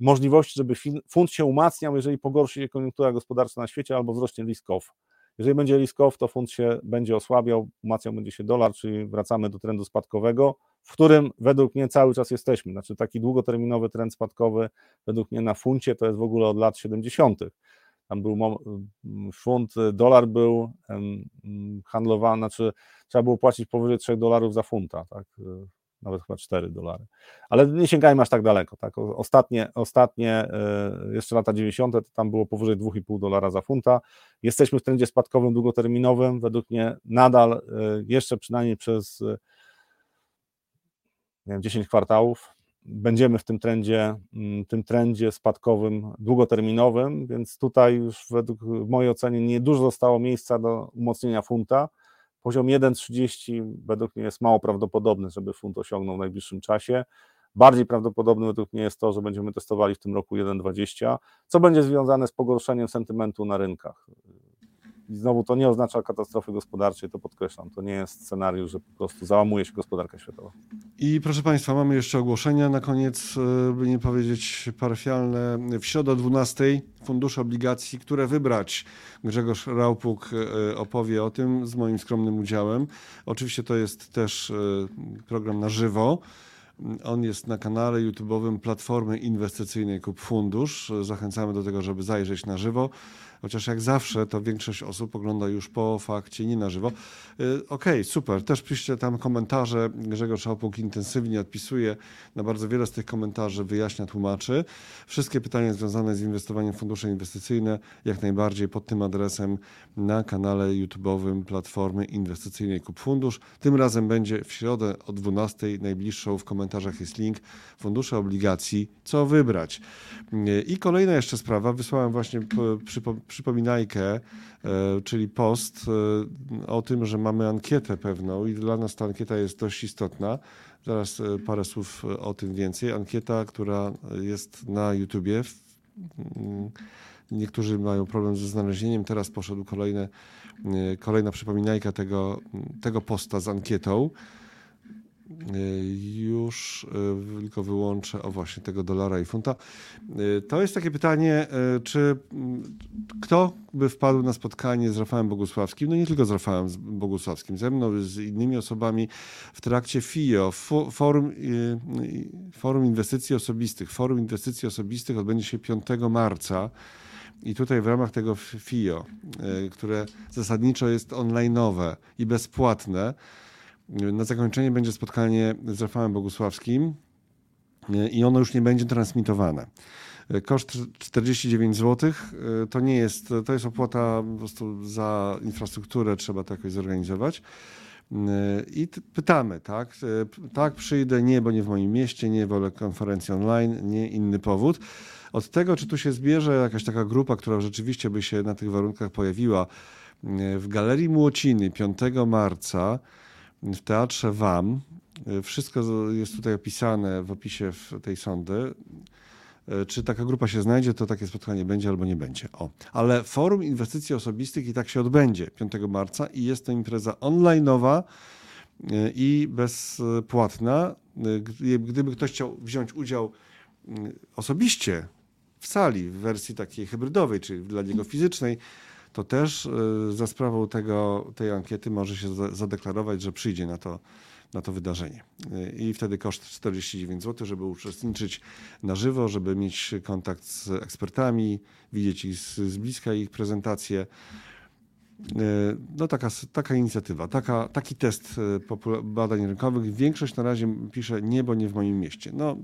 możliwości, żeby fund się umacniał, jeżeli pogorszy się koniunktura gospodarcza na świecie albo wzrośnie risk off. Jeżeli będzie risk-off, to fund się będzie osłabiał, umacniał będzie się dolar, czyli wracamy do trendu spadkowego, w którym według mnie cały czas jesteśmy. Znaczy taki długoterminowy trend spadkowy według mnie na funcie to jest w ogóle od lat 70. Tam był funt, dolar był handlowany, znaczy trzeba było płacić powyżej 3 dolarów za funta, tak? Nawet chyba 4 dolary. Ale nie sięgajmy aż tak daleko. Tak? Ostatnie, ostatnie e, jeszcze lata 90. to tam było powyżej 2,5 dolara za funta. Jesteśmy w trendzie spadkowym długoterminowym. Według mnie nadal e, jeszcze przynajmniej przez e, nie wiem, 10 kwartałów będziemy w tym trendzie, mm, tym trendzie spadkowym długoterminowym, więc tutaj już według w mojej ocenie nie dużo zostało miejsca do umocnienia funta. Poziom 1,30 według mnie jest mało prawdopodobny, żeby funt osiągnął w najbliższym czasie. Bardziej prawdopodobne według mnie jest to, że będziemy testowali w tym roku 1,20, co będzie związane z pogorszeniem sentymentu na rynkach. I znowu to nie oznacza katastrofy gospodarczej, to podkreślam. To nie jest scenariusz, że po prostu załamuje się gospodarka światowa. I proszę Państwa, mamy jeszcze ogłoszenia. Na koniec, e, by nie powiedzieć parafialne, w środę o 12 fundusze obligacji, które wybrać. Grzegorz Raupuk e, opowie o tym z moim skromnym udziałem. Oczywiście to jest też e, program na żywo. On jest na kanale YouTube'owym Platformy Inwestycyjnej Kup Fundusz. Zachęcamy do tego, żeby zajrzeć na żywo chociaż jak zawsze to większość osób ogląda już po fakcie, nie na żywo. Y, okej, okay, super. Też piszcie tam komentarze. Grzegorz Szałpuk intensywnie odpisuje na bardzo wiele z tych komentarzy, wyjaśnia, tłumaczy. Wszystkie pytania związane z inwestowaniem w fundusze inwestycyjne jak najbardziej pod tym adresem na kanale YouTube'owym Platformy Inwestycyjnej Kup Fundusz. Tym razem będzie w środę o 12. Najbliższą w komentarzach jest link fundusze obligacji, co wybrać. Y, I kolejna jeszcze sprawa, wysłałem właśnie przy przypominajkę, e, czyli post e, o tym, że mamy ankietę pewną i dla nas ta ankieta jest dość istotna. Zaraz e, parę słów o tym więcej. Ankieta, która jest na YouTubie. Mm, niektórzy mają problem ze znalezieniem. Teraz poszedł kolejne, kolejna przypominajka tego, tego posta z ankietą. Już e, tylko wyłączę, o właśnie, tego dolara i funta. E, to jest takie pytanie, czy kto by wpadł na spotkanie z Rafałem Bogusławskim, no nie tylko z Rafałem Bogusławskim, ze mną, z innymi osobami w trakcie FIO, Forum, Forum Inwestycji Osobistych. Forum Inwestycji Osobistych odbędzie się 5 marca. I tutaj w ramach tego FIO, które zasadniczo jest online'owe i bezpłatne, na zakończenie będzie spotkanie z Rafałem Bogusławskim e, i ono już nie będzie transmitowane. E, koszt 49 zł e, to nie jest, to jest opłata po prostu za infrastrukturę, trzeba to jakoś zorganizować. I pytamy, tak? Tak, przyjdę, nie, bo nie w moim mieście, nie wolę konferencji online, nie inny powód. Od tego, czy tu się zbierze jakaś taka grupa, która rzeczywiście by się na tych warunkach pojawiła w Galerii Młociny 5 marca, w teatrze WAM. Wszystko jest tutaj opisane w opisie tej sądy. Czy taka grupa się znajdzie, to takie spotkanie będzie albo nie będzie. O. Ale Forum Inwestycji Osobistych i tak się odbędzie 5 marca i jest to impreza online'owa e, i bezpłatna. Gdyby ktoś chciał wziąć udział osobiście w sali w wersji takiej hybrydowej, czyli dla niego fizycznej, to też y, za sprawą tego, tej ankiety może się zadeklarować, że przyjdzie na to, na to wydarzenie. Y, I wtedy koszt 49 zł, żeby uczestniczyć na żywo, żeby mieć kontakt z ekspertami, widzieć ich z, z bliska ich prezentacje. E, no taka, taka inicjatywa, taka, taki test e, badań rynkowych. Większość na razie pisze nie, bo nie w moim mieście. No,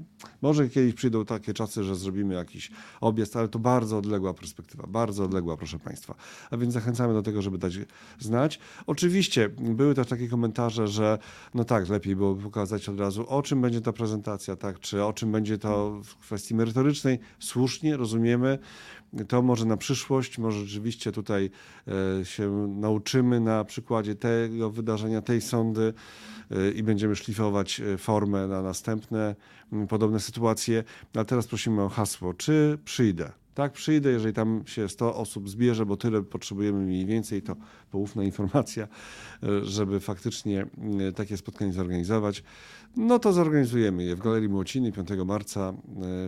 może kiedyś przyjdą takie czasy, że zrobimy jakiś objazd, ale to bardzo odległa perspektywa, bardzo odległa, proszę Państwa. A więc zachęcamy do tego, żeby dać znać. Oczywiście były też takie komentarze, że no tak, lepiej było pokazać od razu, o czym będzie ta prezentacja, tak, czy o czym będzie to w kwestii merytorycznej. Słusznie, rozumiemy to może na przyszłość, może rzeczywiście tutaj e, się nauczymy na przykładzie tego wydarzenia, tej sądy e, i będziemy szlifować e, formę na następne podobne sytuacje. A teraz prosimy o hasło, czy przyjdę? Tak, przyjdę, jeżeli tam się 100 osób zbierze, bo tyle potrzebujemy mniej więcej, to poufna informacja, e, żeby faktycznie e, takie spotkanie zorganizować. No to zorganizujemy je w Galerii Młociny 5 marca e,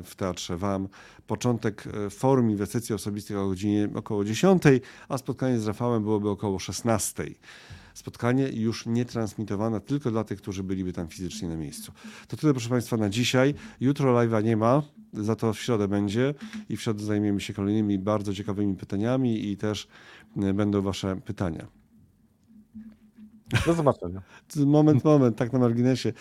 w Teatrze WAM. Początek forum inwestycji osobistych o godzinie około 10, a spotkanie z Rafałem byłoby około 16 spotkanie już nie transmitowane tylko dla tych, którzy byliby tam fizycznie na miejscu. To tyle, proszę Państwa, na dzisiaj. Jutro live'a nie ma, za to w środę będzie i w środę zajmiemy się kolejnymi bardzo ciekawymi pytaniami i też e, będą Wasze pytania. Do zobaczenia. Moment, moment, tak na marginesie.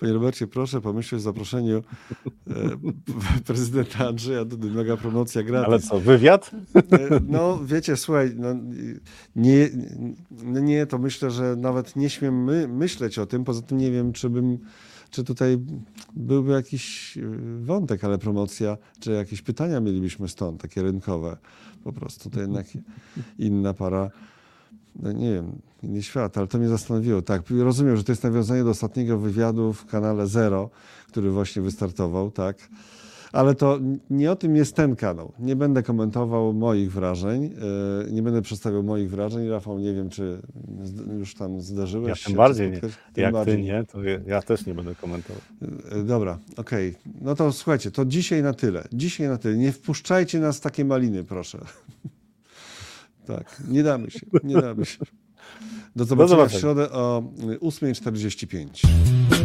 Panie Robercie, proszę pomyśleć o zaproszeniu e, prezydenta Andrzeja Dudy. Mega promocja gratis. Ale co, wywiad? E, no, wiecie, słuchaj, no, nie, no nie, to myślę, że nawet nie śmiem my, myśleć o tym. Poza tym nie wiem, czy bym czy tutaj byłby jakiś e, wątek, ale promocja, czy jakieś pytania mielibyśmy stąd, takie rynkowe po prostu. To jednak inna para no nie wiem, inny świat, ale to mnie zastanowiło. Tak, rozumiem, że to jest nawiązanie do ostatniego wywiadu w kanale Zero, który właśnie wystartował, tak. Ale to nie o tym jest ten kanał. Nie będę komentował moich wrażeń, e, nie będę przedstawiał moich wrażeń. Rafał, nie wiem, czy już tam zdarzyłeś ja się. Tym bardziej nie. Tym Jak bardziej. ty nie, to ja też nie będę komentował. E, dobra, okej. Okay. No to słuchajcie, to dzisiaj na tyle. Dzisiaj na tyle. Nie wpuszczajcie nas w takie maliny, proszę. Tak, nie damy się, nie damy się. Do zobaczenia, Do zobaczenia. w środę o 8.45.